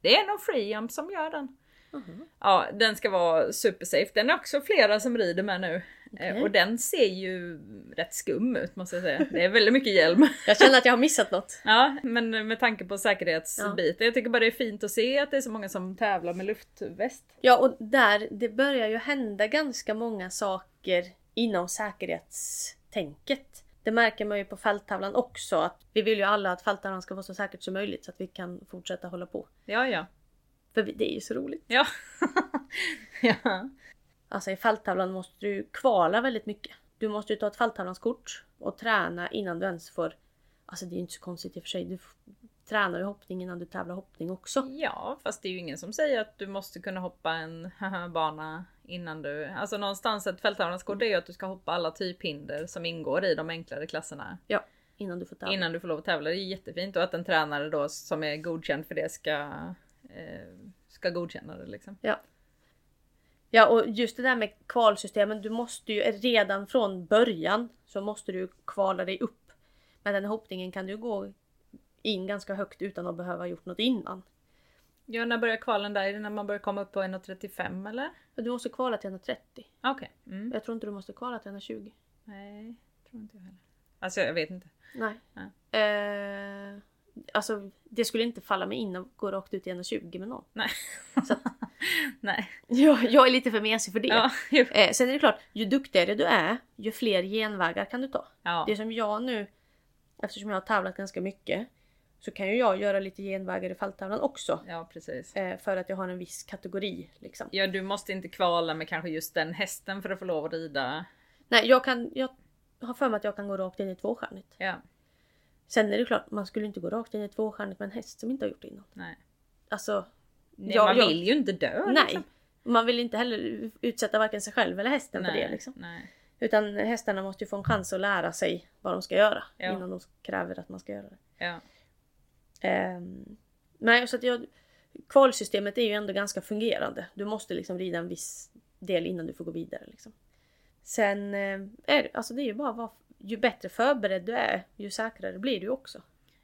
Det är nog Freejump som gör den. Mhm. Ja, den ska vara supersafe. Den är också flera som rider med nu. Eh, Okej. Och den ser ju rätt skum ut måste jag säga. Det är väldigt mycket hjälm. <laughs> Jag känner att jag har missat något. Ja, men med tanke på säkerhetsbiten. Jag tycker bara det är fint att se att det är så många som tävlar med luftväst. Ja, och där, det börjar ju hända ganska många saker inom säkerhetstänket. Det märker man ju på fälttavlan också. Att vi vill ju alla att fälttavlan ska vara så säkert som möjligt så att vi kan fortsätta hålla på. Ja, ja. För det är ju så roligt. Ja. <laughs> ja. Alltså i fälttävlan måste du kvala väldigt mycket. Du måste ju ta ett fälttävlanskort och träna innan du ens får... Alltså det är ju inte så konstigt i och för sig. Du tränar ju hoppning innan du tävlar hoppning också. Ja, fast det är ju ingen som säger att du måste kunna hoppa en <laughs> bana innan du... Alltså någonstans ett fälttävlanskort är ju att du ska hoppa alla typhinder som ingår i de enklare klasserna Ja, innan du får tävla. innan du får lov att tävla. Det är jättefint och att en tränare då som är godkänd för det ska, eh, ska godkänna det liksom. Ja. Ja och just det där med kvalsystemen, du måste ju redan från början så måste du kvala dig upp. Men den hoppningen kan du gå in ganska högt utan att behöva gjort något innan. Ja, när börjar kvalen där? Är det när man börjar komma upp på 1.35 eller? Du måste kvala till 130. Okej. Mm. Jag tror inte du måste kvala till 120. Nej, tror inte jag heller. Alltså jag vet inte. Nej. Nej. Eh, alltså det skulle inte falla mig in att gå rakt ut i 120 med någon. Nej. Så- <laughs> Nej. Jag, jag är lite för mesig för det. Ja. Eh, sen är det klart, ju duktigare du är, ju fler genvägar kan du ta. ja. Det som jag nu, eftersom jag har tävlat ganska mycket, så kan ju jag göra lite genvägar i fälttävlan också. ja, precis. Eh, för att jag har en viss kategori liksom. Ja, du måste inte kvala med kanske just den hästen för att få lov att rida. Nej, jag kan, jag har för mig att jag kan gå rakt in i tvåstjärnigt. Ja, Sen är det klart, man skulle inte gå rakt in i tvåstjärnigt med en häst som inte har gjort det innan. nej. Alltså, Ja, man vill ju inte dö. nej. liksom. Man vill inte heller utsätta varken sig själv eller hästen nej. för det liksom. Nej. Utan hästarna måste ju få en chans att lära sig vad de ska göra Ja. innan de kräver att man ska göra det. Ja. Ehm, nej, så att jag, kvalsystemet är ju ändå ganska fungerande. Du måste liksom rida en viss del innan du får gå vidare. Liksom. Sen eh, är alltså det är ju bara vad, ju bättre förberedd du är, ju säkrare blir du också.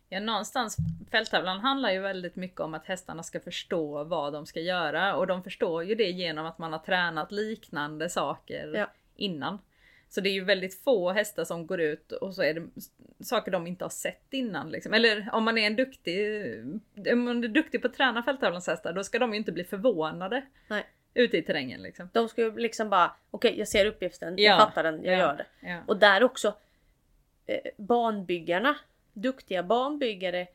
Ja, någonstans, fälttävlan handlar ju väldigt mycket om att hästarna ska förstå vad de ska göra och de förstår ju det genom att man har tränat liknande saker Ja. innan. Så det är ju väldigt få hästar som går ut och så är det saker de inte har sett innan. Liksom. Eller om man är en duktig, om man är duktig på att träna fälttävlanshästar då ska de ju inte bli förvånade Nej. ute i terrängen. Liksom. De ska ju liksom bara, okej jag ser uppgiften, Ja, jag fattar den, jag ja, gör det. Och där också, eh, banbyggarna, duktiga banbyggare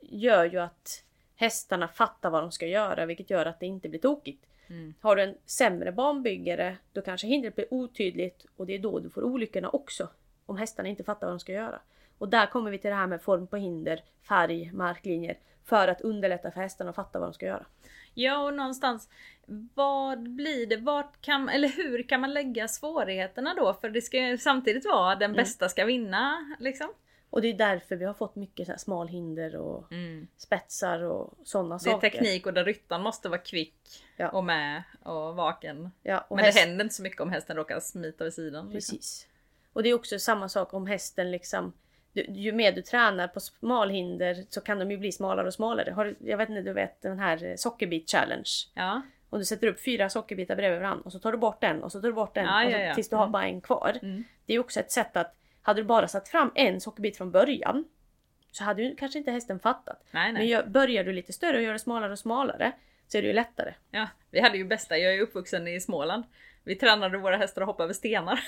gör ju att hästarna fattar vad de ska göra vilket gör att det inte blir tokigt. Mm. Har du en sämre banbyggare då kanske hindret blir otydligt och det är då du får olyckorna också. Om hästarna inte fattar vad de ska göra. Och där kommer vi till det här med form på hinder, färg, marklinjer. För att underlätta för hästarna att fatta vad de ska göra. Ja och någonstans vad blir det? Vart kan, eller hur kan man lägga svårigheterna då? För det ska ju samtidigt vara den Mm. bästa ska vinna liksom. Och det är därför vi har fått mycket så här smalhinder och spetsar och sådana Det är saker. teknik och där ryttaren måste vara kvick Ja. och med och vaken. Ja, och Men häst- det händer inte så mycket om hästen råkar smita vid sidan. Liksom. Precis. Och det är också samma sak om hästen liksom du, ju mer du tränar på smalhinder så kan de ju bli smalare och smalare. Har, jag vet inte, du vet den här sockerbit challenge. Ja, Om du sätter upp fyra sockerbitar bredvid varandra och så tar du bort en och så tar du bort en Ja, så, ja, ja. tills du har Mm. bara en kvar. Mm. Det är också ett sätt att hade du bara satt fram en sockerbit från början så hade ju kanske inte hästen fattat. nej Men nej. gör, börjar du lite större och gör det smalare och smalare så är det ju lättare. Ja, vi hade ju bästa, jag är uppvuxen i Småland. Vi tränade våra hästar att hoppa över stenar.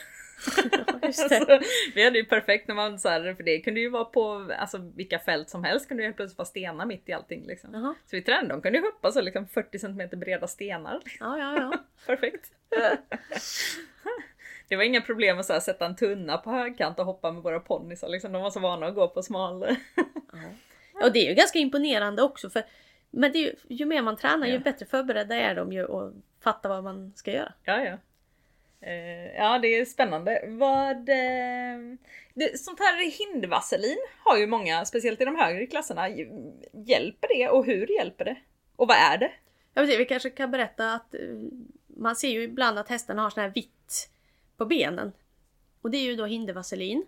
<laughs> Just det. Så vi hade ju perfekt när man så här, för det kunde ju vara på alltså, vilka fält som helst kunde ju helt plötsligt vara stenar mitt i allting liksom. Jaha. Så vi tränade, de kunde ju hoppa så liksom 40 cm breda stenar. Ja, ja, ja. <laughs> Perfekt. <laughs> Det var inga problem att så här, sätta en tunna på högkant och hoppa med våra ponnyer. Liksom. De var så vana att gå på smal. Och det är ju ganska imponerande också för men ju, ju mer man tränar ju Ja. bättre förberedda är de ju och fattar vad man ska göra. Ja, ja. Eh, ja, det är spännande. Vad... Eh, det, sånt här hindvaselin har ju många, speciellt i de högre klasserna. Hjälper det och hur hjälper det? Och vad är det? Vet inte, vi kanske kan berätta att eh, man ser ju ibland att hästarna har sån här vitt på benen. Och det är ju då hindervaselin.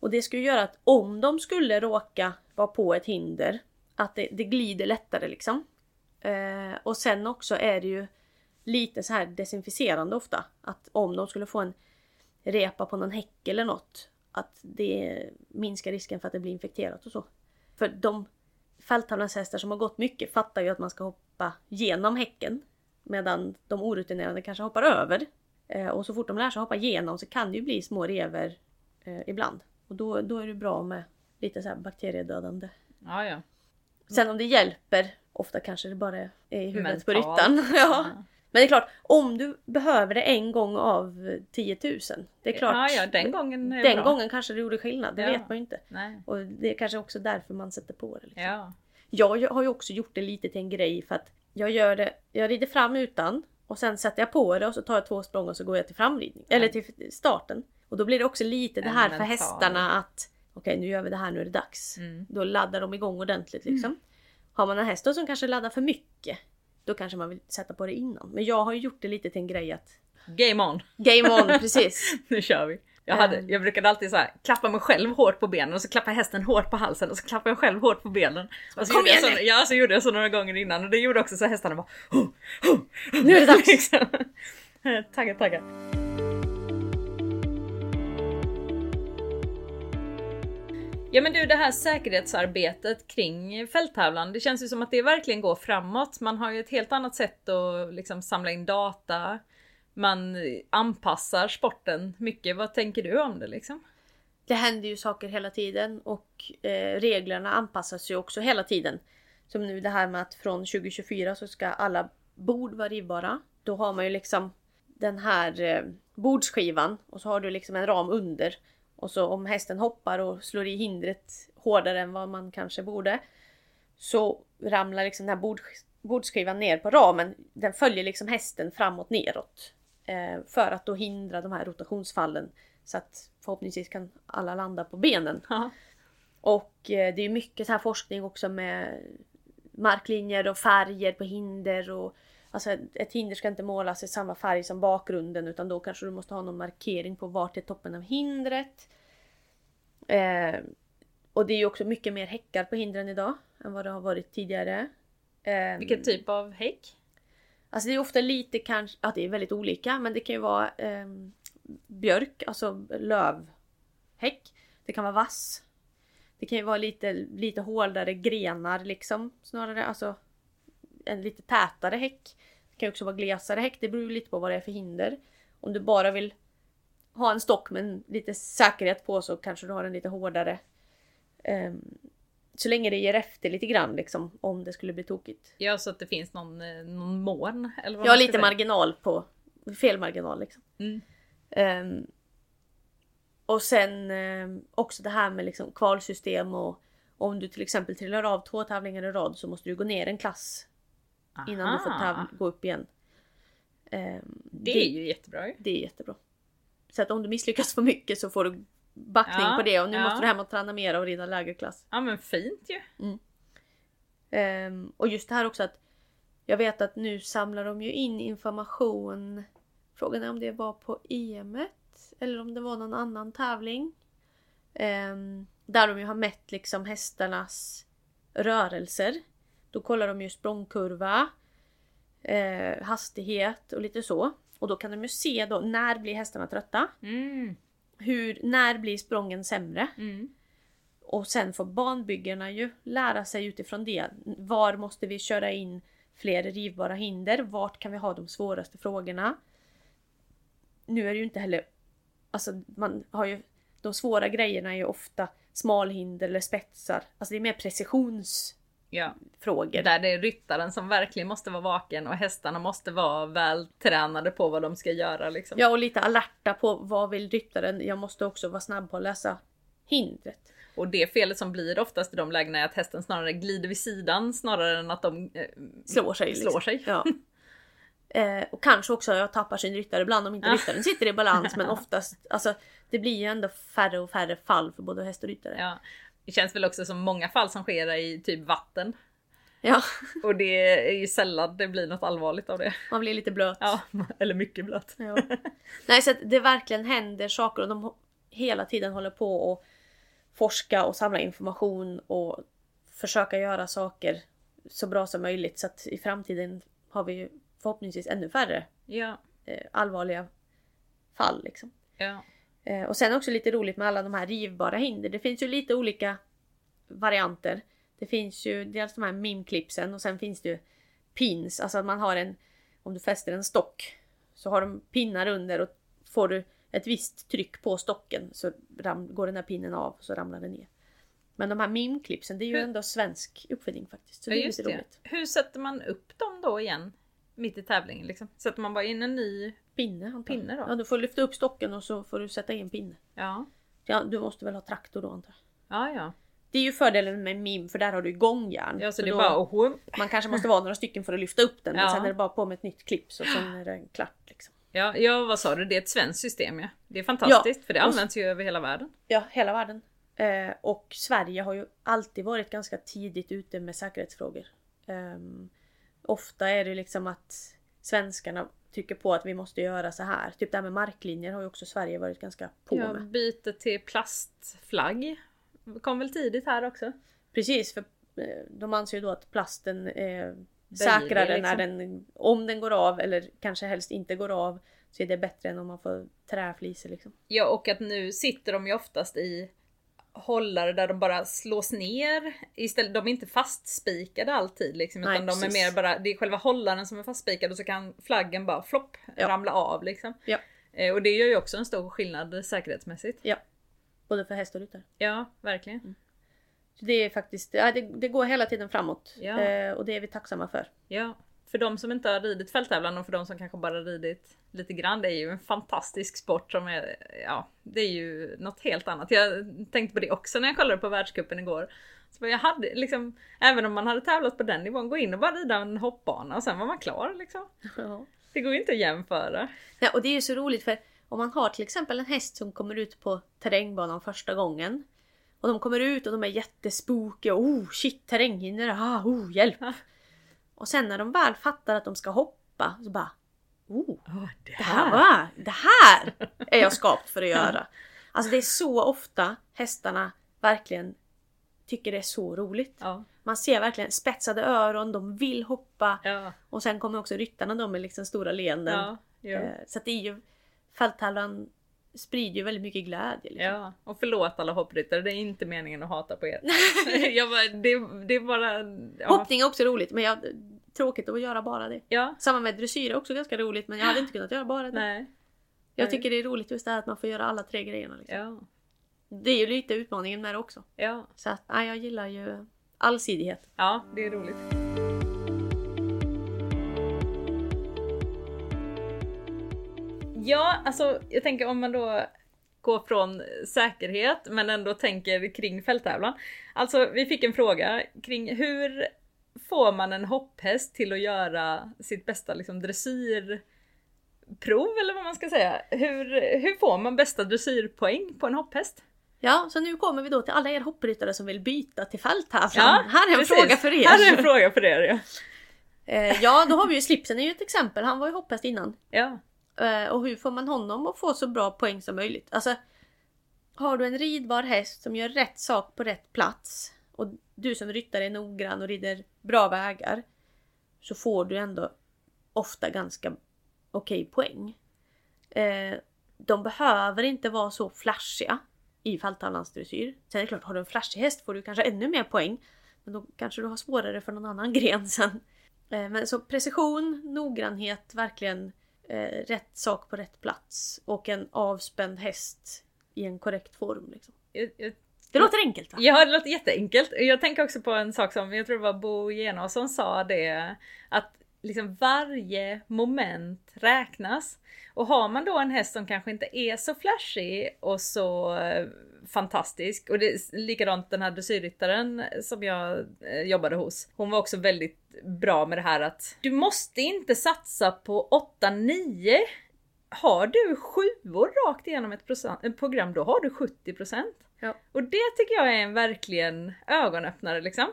Och det skulle göra att om de skulle råka vara på ett hinder, att det, det glider lättare liksom. Eh, och sen också är det ju lite så här desinficerande ofta. Att om de skulle få en repa på någon häck eller något, att det minskar risken för att det blir infekterat och så. För de fälttävlanshästar som har gått mycket fattar ju att man ska hoppa genom häcken. Medan de orutinerade kanske hoppar över. Eh, och så fort de lär sig hoppa igenom så kan det ju bli små rever eh, ibland. Och då, då är det bra med lite så bakteriedödande. Ja, ja. Sen om det hjälper, ofta kanske det bara är i huvudet på Mentalt. ryttaren. <laughs> ja. Men det är klart, om du behöver det en gång av 10 000. Det är klart. Ja, ja, den gången är den bra. gången kanske det gjorde skillnad. Det Ja. vet man ju inte. Nej. Och det är kanske också därför man sätter på det. Liksom. Ja. Jag har ju också gjort det lite till en grej för att jag gör det. Jag rider fram utan och sen sätter jag på det och så tar jag två språng och så går jag till framridning. Eller till starten. Och då blir det också lite det här för hästarna att okej nu gör vi det här, nu är det dags. Mm. Då laddar de igång ordentligt liksom. Har man en häst då som kanske laddar för mycket. Då kanske man vill sätta på det innan. Men jag har ju gjort det lite till en grej att Game on! Game on <laughs> precis. Nu kör vi! Jag, hade, Ehm. jag brukade alltid så här, klappa mig själv hårt på benen och så klappar hästen hårt på halsen och så klappar jag själg hårt på benen. Och så Kom igen så, ja, så gjorde jag så några gånger innan och det gjorde också så hästarna bara oh, oh, Nu är det dags! <laughs> liksom. <laughs> Tagga, tagga. Ja men du det här säkerhetsarbetet kring fälttävlan, det känns ju som att det verkligen går framåt. Man har ju ett helt annat sätt att liksom samla in data. Man anpassar sporten mycket. Vad tänker du om det liksom? Det händer ju saker hela tiden och eh, reglerna anpassas ju också hela tiden. Som nu det här med att från 2024 så ska alla bord vara rivbara. Då har man ju liksom den här eh, bordsskivan och så har du liksom en ram under. Och så om hästen hoppar och slår i hindret hårdare än vad man kanske borde. Så ramlar liksom den här bord, bordsskivan ner på ramen. Den följer liksom hästen framåt neråt. Eh, för att då hindra de här rotationsfallen. Så att förhoppningsvis kan alla landa på benen. Ja. Och eh, det är mycket så här forskning också med marklinjer och färger på hinder. Och, alltså ett hinder ska inte målas i samma färg som bakgrunden utan då kanske du måste ha någon markering på vart är toppen av hindret. Eh, och det är ju också mycket mer häckar på hindren idag än vad det har varit tidigare. Eh, Vilken typ av häck? Alltså det är ofta lite kanske, ja det är väldigt olika men det kan ju vara eh, björk, alltså lövhäck. Det kan vara vass. Det kan ju vara lite, lite hårdare grenar liksom snarare, alltså en lite tätare häck. Det kan ju också vara glesare häck, det beror lite på vad det är för hinder. Om du bara vill ha en stock med lite säkerhet på så kanske du har en lite hårdare. Ehm, så länge det ger efter lite grann liksom om det skulle bli tokigt. Ja så att det finns någon, eh, någon mån? Eller vad ska lite säga. marginal på fel marginal liksom. Mm. Ehm, och sen ehm, också det här med liksom kvalsystem och om du till exempel trillar av två tävlingar i rad så måste du gå ner en klass innan du får Aha. gå upp igen. Ehm, Det är ju jättebra ju. det är jättebra. Så att om du misslyckas för mycket så får du backning Ja, på det och nu ja. måste du hem och träna mer och rida lägre klass. Ja men fint ju. Ehm, och just det här också att jag vet att nu samlar de ju in information. Frågan är om det var på EMet eller om det var någon annan tävling. Ehm, där de ju har mätt liksom hästarnas rörelser. Då kollar de ju språngkurva, eh, hastighet och lite så. Och då kan de ju se då när blir hästarna trötta? Mm. Hur, när blir sprången sämre? Mm. Och sen får banbyggarna ju lära sig utifrån det. Var måste vi köra in fler rivbara hinder? Vart kan vi ha de svåraste frågorna? Nu är det ju inte heller... Alltså man har ju... De svåra grejerna är ju ofta smalhinder eller spetsar. Alltså det är mer precisionsfrågor. Ja. Där det är ryttaren som verkligen måste vara vaken och hästarna måste vara väl tränade på vad de ska göra liksom. Ja och lite alerta på vad vill ryttaren? Jag måste också vara snabb på att läsa hindret. Och det felet som blir oftast i de lägena är att hästen snarare glider vid sidan snarare än att de eh, Slår sig. slår liksom. sig. Ja. <laughs> Eh, och kanske också jag tappar sin ryttare ibland om inte Ja. ryttaren sitter i balans men <laughs> oftast alltså det blir ju ändå färre och färre fall för både häst och ryttare. Ja. Det känns väl också som många fall som sker i typ vatten. Ja, Och det är ju sällan det blir något allvarligt av det. man blir lite blöt. Ja, <laughs> eller mycket blött. Ja. Nej så att det verkligen händer saker och de hela tiden håller på och forska och samla information och försöka göra saker så bra som möjligt så att i framtiden har vi ju förhoppningsvis ännu färre Ja, eh, allvarliga fall liksom. ja. Eh, och sen också lite roligt med alla de här rivbara hinder. Det finns ju lite olika varianter. Det finns ju dels de här mimklipsen och sen finns det ju pins. Alltså att man har en, om du fäster en stock så har de pinnar under och får du ett visst tryck på stocken så ram, går den här pinnen av och så ramlar den ner. Men de här mimklipsen det är ju Hur- ändå svensk uppfinning faktiskt. Så ja det är lite roligt. Hur sätter man upp dem då igen? Mitt i tävlingen liksom. Sätter man bara in en ny Pinne, antar pinne då? Ja, du får lyfta upp stocken och så får du sätta in pinne. Ja. Ja, du måste väl ha traktor då antar jag. Ja, ja. Det är ju fördelen med MIM för där har du gångjärn. Ja, så det är bara hump. Man kanske måste vara några stycken för att lyfta upp den. Men Ja. sen är det bara på med ett nytt klipp så sen är det klart. Liksom. Ja, ja, vad sa du? Det är ett svenskt system ja. Det är fantastiskt för det och- används ju över hela världen. Ja, hela världen. Eh, och Sverige har ju alltid varit ganska tidigt ute med säkerhetsfrågor. Ehm, ofta är det liksom att svenskarna trycker på att vi måste göra så här. Typ det här med marklinjer har ju också Sverige varit ganska på Ja, med. byte till plastflagg. Kom väl tidigt här också. Precis, för eh, de anser ju då att plasten är säkrare liksom. när den, om den går av eller kanske helst inte går av. Så är det bättre än om man får träflisor liksom. Ja, och att nu sitter de ju oftast i hållare där de bara slås ner. Istället, de är inte fastspikade alltid liksom, Nej, utan de är mer bara, det är själva hållaren som är fastspikad och så kan flaggen bara flopp Ja. ramla av liksom. Ja. Eh, Och det gör ju också en stor skillnad säkerhetsmässigt. Ja. Både för häst och ryttare. Ja, verkligen. Så det är faktiskt, det, det går hela tiden framåt. Ja. Eh, och det är vi tacksamma för. Ja, för de som inte har ridit fälttävlan och för de som kanske bara ridit lite grann. Det är ju en fantastisk sport som är, ja, det är ju något helt annat. Jag tänkte på det också när jag kollade på världscupen igår. Så jag hade liksom, även om man hade tävlat på den nivån, gå in och bara rida en hoppbana och sen var man klar liksom. Ja. Det går ju inte att jämföra. Ja, och det är ju så roligt för om man har till exempel en häst som kommer ut på terrängbanan första gången. Och de kommer ut och de är jättespookiga. Oh shit terränghinder, ah, oh hjälp. Och sen när de väl fattar att de ska hoppa så bara Oh, Oh, det det här, va? det här är jag skapt för att <laughs> göra. Alltså det är så ofta hästarna verkligen tycker det är så roligt. Ja, Man ser verkligen spetsade öron, de vill hoppa. ja, Och sen kommer också ryttarna då med liksom stora leenden. ja. Eh, Så det är ju Fälttävlan sprider ju väldigt mycket glädje. Liksom. Ja, och förlåt alla hoppryttare, det är inte meningen att hata på er. <laughs> jag bara, det, det är bara... Ja, Hoppning är också roligt men jag, tråkigt att göra bara det. ja Samma med dressyr är också ganska roligt men jag hade inte kunnat göra bara det. nej. Jag tycker det är roligt just det här att man får göra alla tre grejerna. Liksom. Ja, Det är ju lite utmaningen med det också. ja. Så att, nej, jag gillar ju allsidighet. Ja, det är roligt. Ja, alltså jag tänker om man då går från säkerhet men ändå tänker kring fälttävlan. Alltså vi fick en fråga kring hur får man en hopphäst till att göra sitt bästa liksom, dressyrprov eller vad man ska säga. Hur, hur får man bästa dressyrpoäng på en hopphäst? Ja, så nu kommer vi då till alla er hoppryttare som vill byta till fälttävlan. Ja, här är en precis. fråga för er. Här är en fråga för er ja. Eh, ja, då har vi ju slipsen är ju ett exempel. Han var ju hopphäst innan. Ja, Eh, och hur får man honom att få så bra poäng som möjligt? Alltså, har du en ridbar häst som gör rätt sak på rätt plats och du som ryttare är noggrann och rider bra vägar så får du ändå ofta ganska okej poäng. Eh, de behöver inte vara så flashiga i fälttävlansdressyr. Sen är det klart, har du en flashig häst får du kanske ännu mer poäng. Men då kanske du har svårare för någon annan gren sen. Eh, men så precision, noggrannhet, verkligen eh, rätt sak på rätt plats och en avspänd häst i en korrekt form. Liksom. jag, jag Det låter enkelt va? Ja, det låter jätteenkelt. Jag tänker också på en sak som, jag tror det var Bo Genå som sa det, att liksom varje moment räknas. Och har man då en häst som kanske inte är så flashig och så eh, fantastisk, och det är likadant den här dressyrryttaren som jag eh, jobbade hos. Hon var också väldigt bra med det här att du måste inte satsa på 8-9 har du sjuor rakt igenom ett ett program, då har du 70%. Ja. Och det tycker jag är en verkligen ögonöppnare liksom.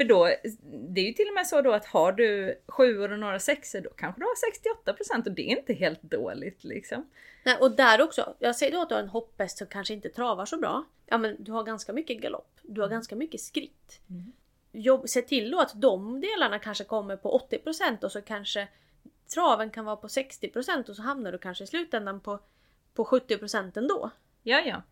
För då, det är ju till och med så då att har du sjuor och några sexor då kanske du har 68% och det är inte helt dåligt liksom. Nej, och där också, jag säger då att du har en hopphäst som kanske inte travar så bra. Ja men du har ganska mycket galopp, du har ganska mycket skritt. Mm. Jobb, se till då att de delarna kanske kommer på 80% och så kanske traven kan vara på 60% och så hamnar du kanske i slutändan på, på 70% ändå. Ja, ja.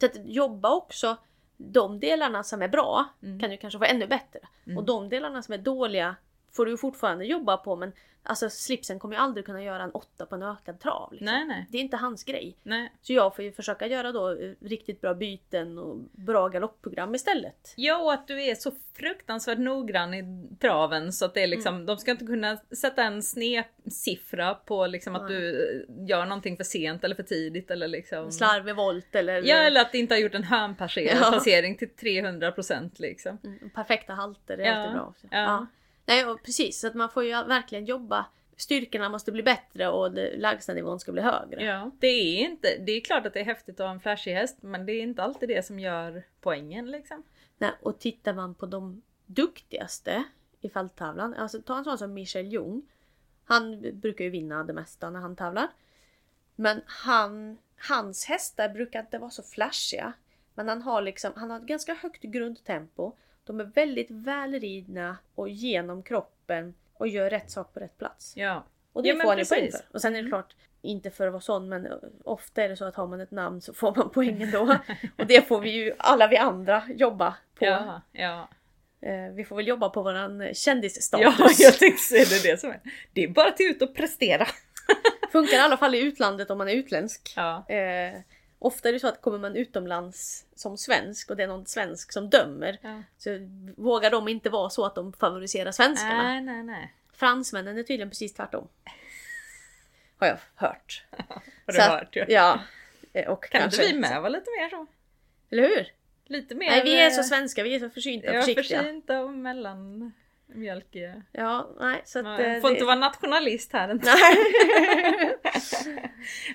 Så att jobba också de delarna som är bra Mm. kan du kanske få ännu bättre. Mm. Och de delarna som är dåliga får du fortfarande jobba på men Alltså slipsen kommer ju aldrig kunna göra en åtta på en ökad trav. Liksom. Nej, nej. Det är inte hans grej. nej. Så jag får ju försöka göra då eh, riktigt bra byten och bra galoppprogram istället. Ja, och att du är så fruktansvärt noggrann i traven så att det är liksom, Mm. de ska inte kunna sätta en snedsiffra på liksom att Nej. du gör någonting för sent eller för tidigt eller liksom. Slarvig volt eller, Ja, eller att det inte har gjort en hörnpassering Ja. till 300% liksom. mm, perfekta halter, det är Ja, alltid bra. också. ja. Nej, och precis. Så att man får ju verkligen jobba. Styrkorna måste bli bättre och det- lägsta nivån ska bli högre. Ja, det är inte, det är klart att det är häftigt att ha en flashig häst men det är inte alltid det som gör poängen liksom. Nej, och tittar man på de duktigaste i fälttävlan, alltså ta en sån som Michel Jung. Han brukar ju vinna det mesta när han tävlar. Men han, hans hästar brukar inte vara så flashiga. Men han har liksom, han har ett ganska högt grundtempo. De är väldigt välridna och genom kroppen och gör rätt sak på rätt plats. Ja. Och det Ja, får ju poäng för. Och sen är det klart, inte för att vara sån men ofta är det så att har man ett namn så får man <laughs> poängen då. och det får vi ju alla vi andra jobba på. Ja, ja. Eh, vi får väl jobba på våran Ja, kändisstatus. <laughs> jag tänkte säga det, är det som är. Det är bara att ut och prestera. Funkar i alla fall i utlandet om man är utländsk. Ja. Eh, ofta är det så att kommer man utomlands som svensk och det är någon svensk som dömer ja. så vågar de inte vara så att de favoriserar svenskarna. Nej, nej, nej. Fransmännen är tydligen precis tvärtom. <laughs> Har jag hört. <laughs> Har du Så att- hört ju. Ja. Eh, Och Kan kanske, inte vi med vara lite mer så? Eller hur? Lite mer... Nej vi är så eh, svenska, vi är så försynta och Ja, försiktiga. försynta och mellanmjölkiga. Ja, nej så att... Nej, eh, får det- inte vara nationalist här inte. Nej.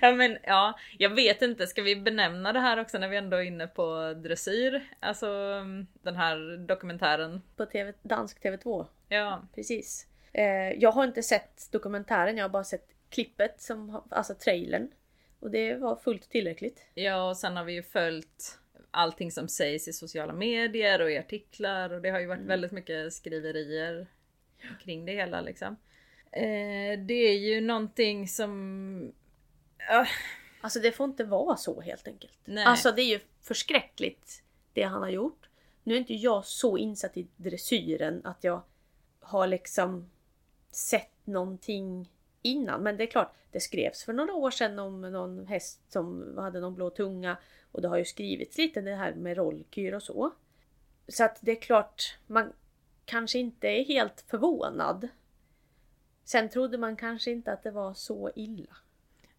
<laughs> ja men ja, jag vet inte, ska vi benämna det här också när vi ändå är inne på dressyr? Alltså mm, den här dokumentären. På TV, dansk TV2. Ja, Precis. Eh, jag har inte sett dokumentären, jag har bara sett klippet, som, alltså trailern. Och det var fullt tillräckligt. ja och sen har vi ju följt allting som sägs i sociala medier och i artiklar och det har ju varit Mm. väldigt mycket skriverier kring det hela liksom. Eh, det är ju någonting som... Ah, Alltså det får inte vara så helt enkelt. Nej. Alltså det är ju förskräckligt det han har gjort. Nu är inte jag så insatt i dressyren att jag har liksom sett någonting innan. Men det är klart, det skrevs för några år sedan om någon häst som hade någon blå tunga. Och det har ju skrivits lite det här med rollkyr och så. Så att det är klart, man kanske inte är helt förvånad. Sen trodde man kanske inte att det var så illa.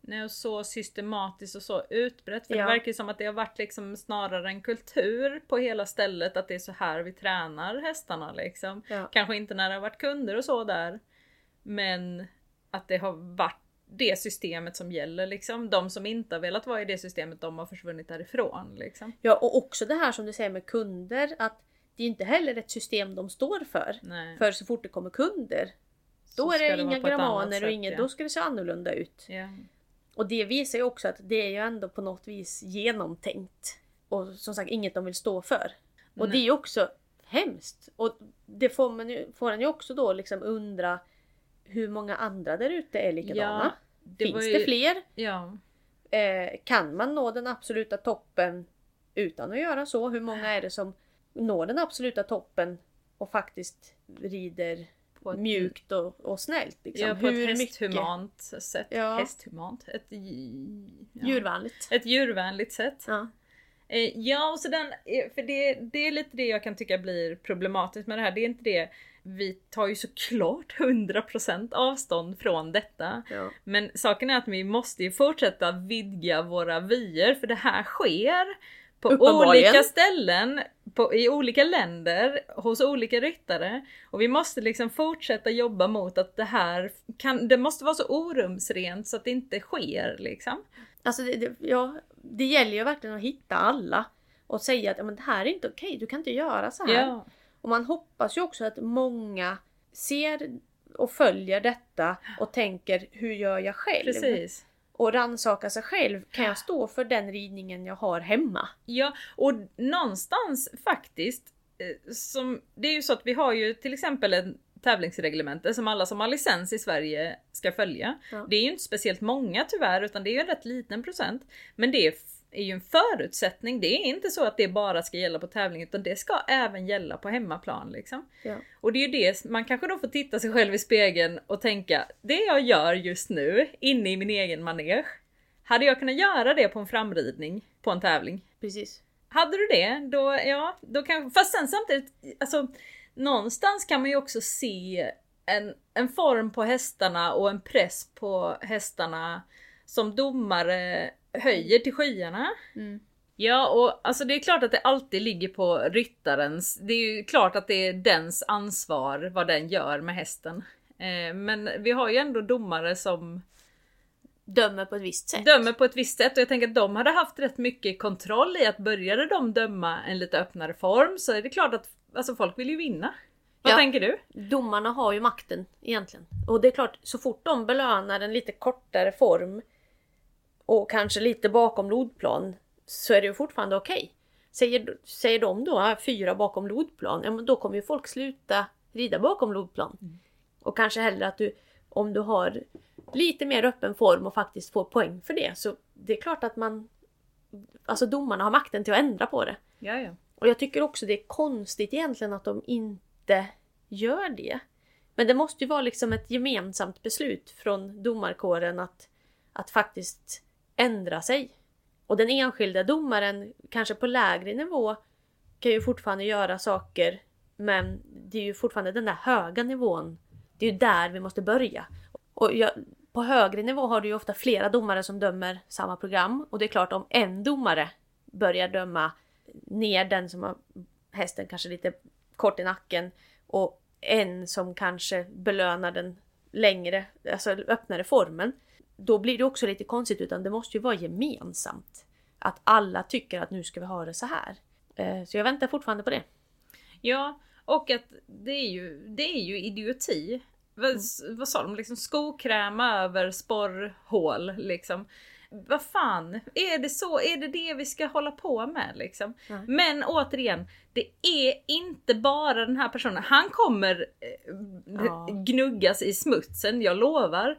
Nej, och så systematiskt och så utbrett. För Ja. det verkar ju som att det har varit liksom snarare en kultur på hela stället. Att det är så här vi tränar hästarna liksom. Ja. Kanske inte när det har varit kunder och så där. Men att det har varit det systemet som gäller liksom. De som inte har velat vara i det systemet, de har försvunnit därifrån liksom. Ja och också det här som du säger med kunder att det är inte heller ett system de står för. Nej. För så fort det kommer kunder Så då är det, inga gramaner och inget, ja. då ska det se annorlunda ut. Ja. Och det visar ju också att det är ju ändå på något vis genomtänkt. Och som sagt inget de vill stå för. Och det Nej. är ju också hemskt. Och det får, man ju, får en ju också då liksom undra hur många andra där ute är likadana. det Finns ju- det fler? Ja. Eh, kan man nå den absoluta toppen utan att göra så? Hur många är det som når den absoluta toppen och faktiskt rider ett, mjukt och, och snällt? Liksom? ja, på Hur ett mycket hästhumant sätt. Ja. Hästhumant? Ett, ja. djurvänligt? Ett djurvänligt sätt. Ja. Eh, Ja, och så den, eh, för det, det är lite det jag kan tycka blir problematiskt med det här. Det är inte det, vi tar ju såklart 100% avstånd från detta. Ja. Men saken är att vi måste ju fortsätta vidga våra vyer för det här sker på olika ställen, på, i olika länder, hos olika ryttare. Och vi måste liksom fortsätta jobba mot att det här kan, det måste vara så orumsrent så att det inte sker liksom. Alltså det, det, ja, det gäller ju verkligen att hitta alla och säga att men det här är inte okej, du kan inte göra så här. Ja, Och man hoppas ju också att många ser och följer detta och tänker hur gör jag själv? precis. Och rannsaka sig själv. Kan jag stå för den ridningen jag har hemma? Ja, och någonstans faktiskt, eh, som, det är ju så att vi har ju till exempel en tävlingsreglemente som alla som har licens i Sverige ska följa. Ja. Det är ju inte speciellt många tyvärr, utan det är ju en rätt liten procent. Men det är ju en förutsättning. Det är inte så att det bara ska gälla på tävling utan det ska även gälla på hemmaplan. Liksom. Ja. Och det är ju det, man kanske då får titta sig själv i spegeln och tänka det jag gör just nu inne i min egen manege. Hade jag kunnat göra det på en framridning på en tävling? Precis. Hade du det, då ja, då kan Fast sen samtidigt, alltså någonstans kan man ju också se en, en form på hästarna och en press på hästarna som domare höjer till skyarna. Mm. Ja, och alltså det är klart att det alltid ligger på ryttarens. Det är ju klart att det är dens ansvar vad den gör med hästen. Eh, men vi har ju ändå domare som Dömer på ett visst sätt. dömer på ett visst sätt och jag tänker att de hade haft rätt mycket kontroll i att började de döma en lite öppnare form så är det klart att alltså folk vill ju vinna. Vad Ja. tänker du? Domarna har ju makten egentligen. Och det är klart, så fort de belönar en lite kortare form och kanske lite bakom lodplan så är det ju fortfarande okej. Säger, säger de då "Ah, fyra bakom lodplan, ja men då kommer ju folk sluta rida bakom lodplan. Och kanske hellre att du, om du har lite mer öppen form och faktiskt får poäng för det, så det är klart att man... Alltså domarna har makten till att ändra på det. Ja, ja. Och jag tycker också det är konstigt egentligen att de inte gör det. Men det måste ju vara liksom ett gemensamt beslut från domarkåren att, att faktiskt ändra sig. Och den enskilda domaren, kanske på lägre nivå, kan ju fortfarande göra saker. Men det är ju fortfarande den där höga nivån. Det är ju där vi måste börja. Och jag, på högre nivå har du ju ofta flera domare som dömer samma program. Och det är klart om en domare börjar döma ner den som har hästen kanske lite kort i nacken och en som kanske belönar den längre, alltså öppnare formen. Då blir det också lite konstigt utan det måste ju vara gemensamt. Att alla tycker att nu ska vi ha det så här. Eh, så jag väntar fortfarande på det. Ja, och att det är ju, det är ju idioti. Vad, vad sa de? Liksom skokräma över sporrhål liksom. Vad fan, är det så? Är det det vi ska hålla på med liksom? Nej. Men återigen, det är inte bara den här personen. Han kommer eh, Ja. gnuggas i smutsen, jag lovar.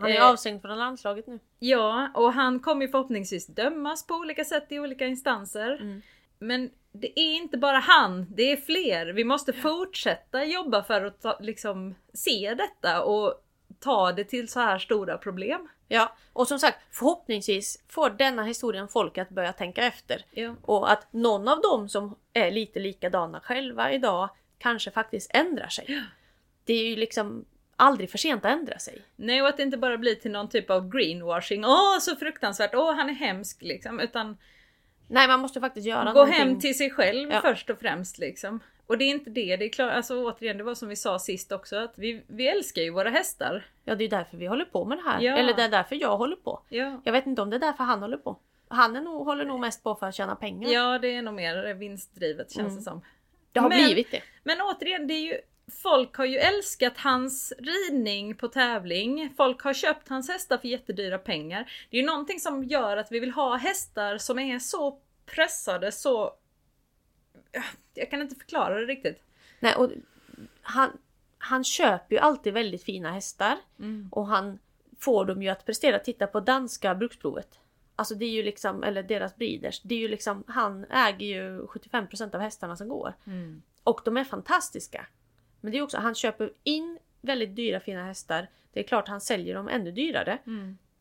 Han är Eh, avstängd från landslaget nu. Ja, och han kommer förhoppningsvis dömas på olika sätt i olika instanser. Mm. Men det är inte bara han, det är fler. Vi måste fortsätta jobba för att ta, liksom, se detta och ta det till så här stora problem. Ja, och som sagt förhoppningsvis får denna historien folk att börja tänka efter. Ja. Och att någon av dem som är lite likadana själva idag kanske faktiskt ändrar sig. Det är ju liksom aldrig för sent att ändra sig. Nej, och att det inte bara blir till någon typ av greenwashing. Åh, så fruktansvärt. Åh, han är hemsk liksom. Utan Nej, man måste faktiskt göra gå någonting. hem till sig själv Ja. först och främst liksom. Och det är inte det, det är klart, alltså återigen, det var som vi sa sist också, att vi, vi älskar ju våra hästar. Ja, det är därför vi håller på med det här. Ja. Eller det är därför jag håller på. Ja. Jag vet inte om det är därför han håller på. Han är nog, håller nog mest på för att tjäna pengar. Ja, det är nog mer vinstdrivet känns Mm. det som. det har men- blivit det. Men återigen, det är ju Folk har ju älskat hans ridning på tävling. Folk har köpt hans hästar för jättedyra pengar. Det är ju någonting som gör att vi vill ha hästar som är så pressade, så... Jag kan inte förklara det riktigt. Nej, och han, han köper ju alltid väldigt fina hästar. Och han får dem ju att prestera. Titta på danska bruksprovet. Alltså det är ju liksom, eller deras breeders. Det är ju liksom, han äger ju 75% av hästarna som går. Och de är fantastiska. Men det är också, han köper in väldigt dyra fina hästar. Det är klart han säljer dem ännu dyrare.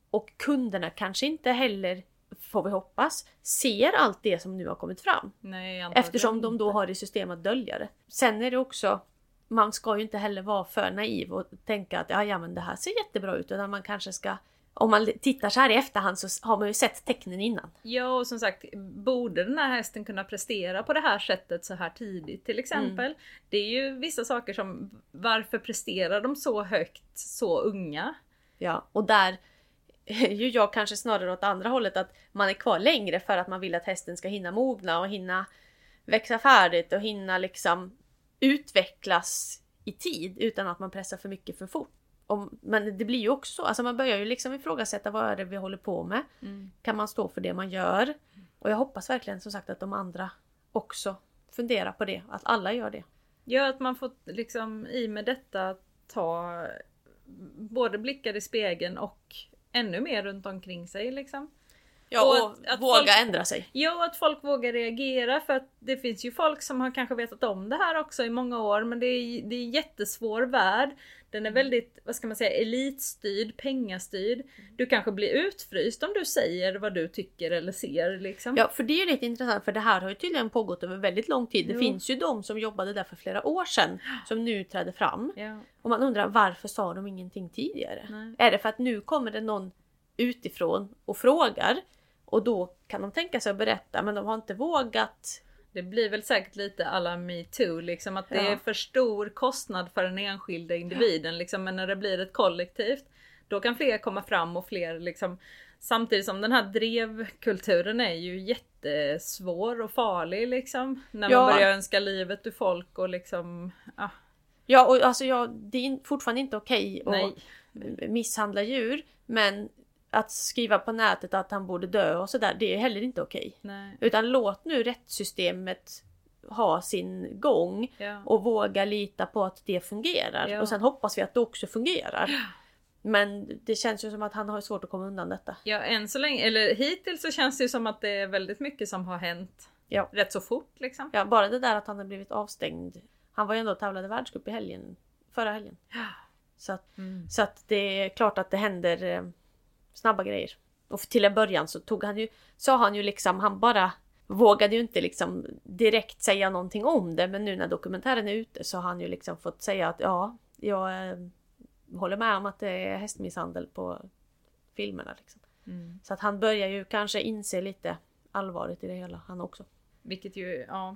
Och kunderna kanske inte heller, får vi hoppas, ser allt det som nu har kommit fram. Nej, Eftersom de då har i system att dölja det. Sen är det också, man ska ju inte heller vara för naiv och tänka att ja, ja men det här ser jättebra ut. Utan man kanske ska, om man tittar så här i efterhand så har man ju sett tecknen innan. Ja, och som sagt, borde den här hästen kunna prestera på det här sättet så här tidigt till exempel? Det är ju vissa saker som, varför presterar de så högt så unga? Ja, och där är <laughs> ju jag kanske snarare åt andra hållet att man är kvar längre för att man vill att hästen ska hinna mogna och hinna växa färdigt och hinna liksom utvecklas i tid utan att man pressar för mycket för fort. Och, men det blir ju också så, alltså man börjar ju liksom ifrågasätta vad är det vi håller på med? Kan man stå för det man gör? Och jag hoppas verkligen som sagt att de andra också funderar på det, att alla gör det. Ja, att man får liksom i med detta ta både blickar i spegeln och ännu mer runt omkring sig liksom. Ja, och, Och att- att våga folk- ändra sig. Jo, att folk vågar reagera för att det finns ju folk som har kanske vetat om det här också i många år men det är, det är en jättesvår värld. Den är väldigt, vad ska man säga, elitstyrd, pengastyrd. Du kanske blir utfryst om du säger vad du tycker eller ser liksom. Ja, för det är ju lite intressant för det här har ju tydligen pågått över väldigt lång tid. Det Jo. finns ju de som jobbade där för flera år sedan <gasps> som nu trädde fram. Ja, Och man undrar varför sa de ingenting tidigare? nej. Är det för att nu kommer det någon utifrån och frågar och då kan de tänka sig att berätta men de har inte vågat. Det blir väl säkert lite alla metoo liksom att det Ja. är för stor kostnad för den enskilda individen liksom men när det blir ett kollektivt då kan fler komma fram och fler liksom Samtidigt som den här drevkulturen är ju jättesvår och farlig liksom. När Ja. man börjar önska livet ur folk och liksom... Ja, Ja och alltså ja, det är fortfarande inte okej nej. att misshandla djur men att skriva på nätet att han borde dö och sådär det är heller inte okej. nej. Utan låt nu rättssystemet ha sin gång Ja. och våga lita på att det fungerar. Ja. Och sen hoppas vi att det också fungerar. Men det känns ju som att han har svårt att komma undan detta. ja, än så länge, eller hittills så känns det ju som att det är väldigt mycket som har hänt Ja. rätt så fort liksom. Ja, bara det där att han har blivit avstängd. Han var ju ändå och tävlade världscup i helgen. Förra helgen. Så att, Mm. så att det är klart att det händer eh, snabba grejer. Och till en början så tog han ju, sa han ju liksom, han bara vågade ju inte liksom direkt säga någonting om det. Men nu när dokumentären är ute så har han ju liksom fått säga att ja, jag eh, håller med om att det är hästmisshandel på filmerna. Liksom. Mm. Så att han börjar ju kanske inse lite allvaret i det hela, han också. Vilket ju, ja.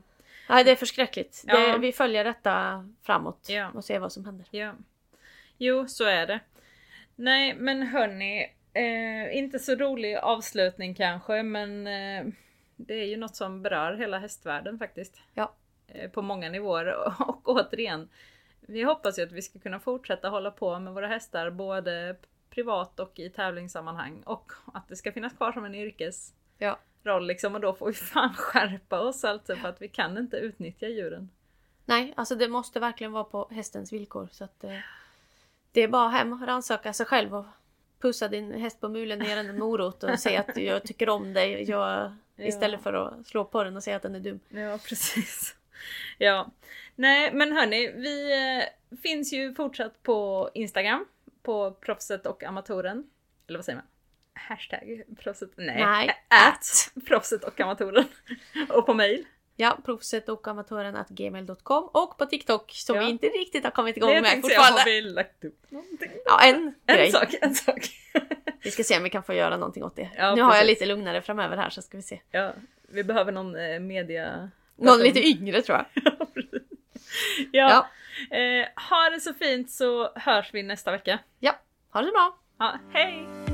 Nej, det är förskräckligt. Ja. Det, vi följer detta framåt Ja. och ser vad som händer. Ja. Jo, så är det. Nej, men hörni. Eh, inte så rolig avslutning kanske, men eh, det är ju något som berör hela hästvärlden faktiskt. Ja. Eh, på många nivåer. Och, <laughs> och återigen, vi hoppas ju att vi ska kunna fortsätta hålla på med våra hästar både privat och i tävlingssammanhang. Och att det ska finnas kvar som en yrkesroll Ja. liksom. Och då får vi fan <laughs> skärpa oss alltså för att vi kan inte utnyttja djuren. Nej, alltså det måste verkligen vara på hästens villkor. Så att, eh, det är bara hem och rannsaka sig själv och pussa din häst på mulen, ge den en morot och säga att jag tycker om dig. Jag, Istället för att slå på den och säga att den är dum. Ja precis. Ja. Nej men hörni, vi eh, finns ju fortsatt på Instagram. På proffset och amatören. Eller vad säger man? Hashtag proffset? Nej. Nej. At proffset och amatören. <laughs> och på mail. Ja, proffset och amatören at gmail.com och på TikTok som Ja. vi inte riktigt har kommit igång Det med tänkte jag, har fortfarande. vi lagt upp någonting? Ja, en, grej. En sak, en sak. Vi ska se om vi kan få göra någonting åt det. Ja, nu har jag precis. lite lugnare framöver här så ska vi se. ja, vi behöver någon eh, media... Någon lite yngre tror jag. <laughs> ja. Eh, ha det så fint så hörs vi nästa vecka. Ja, ha det så bra! Ja, hej!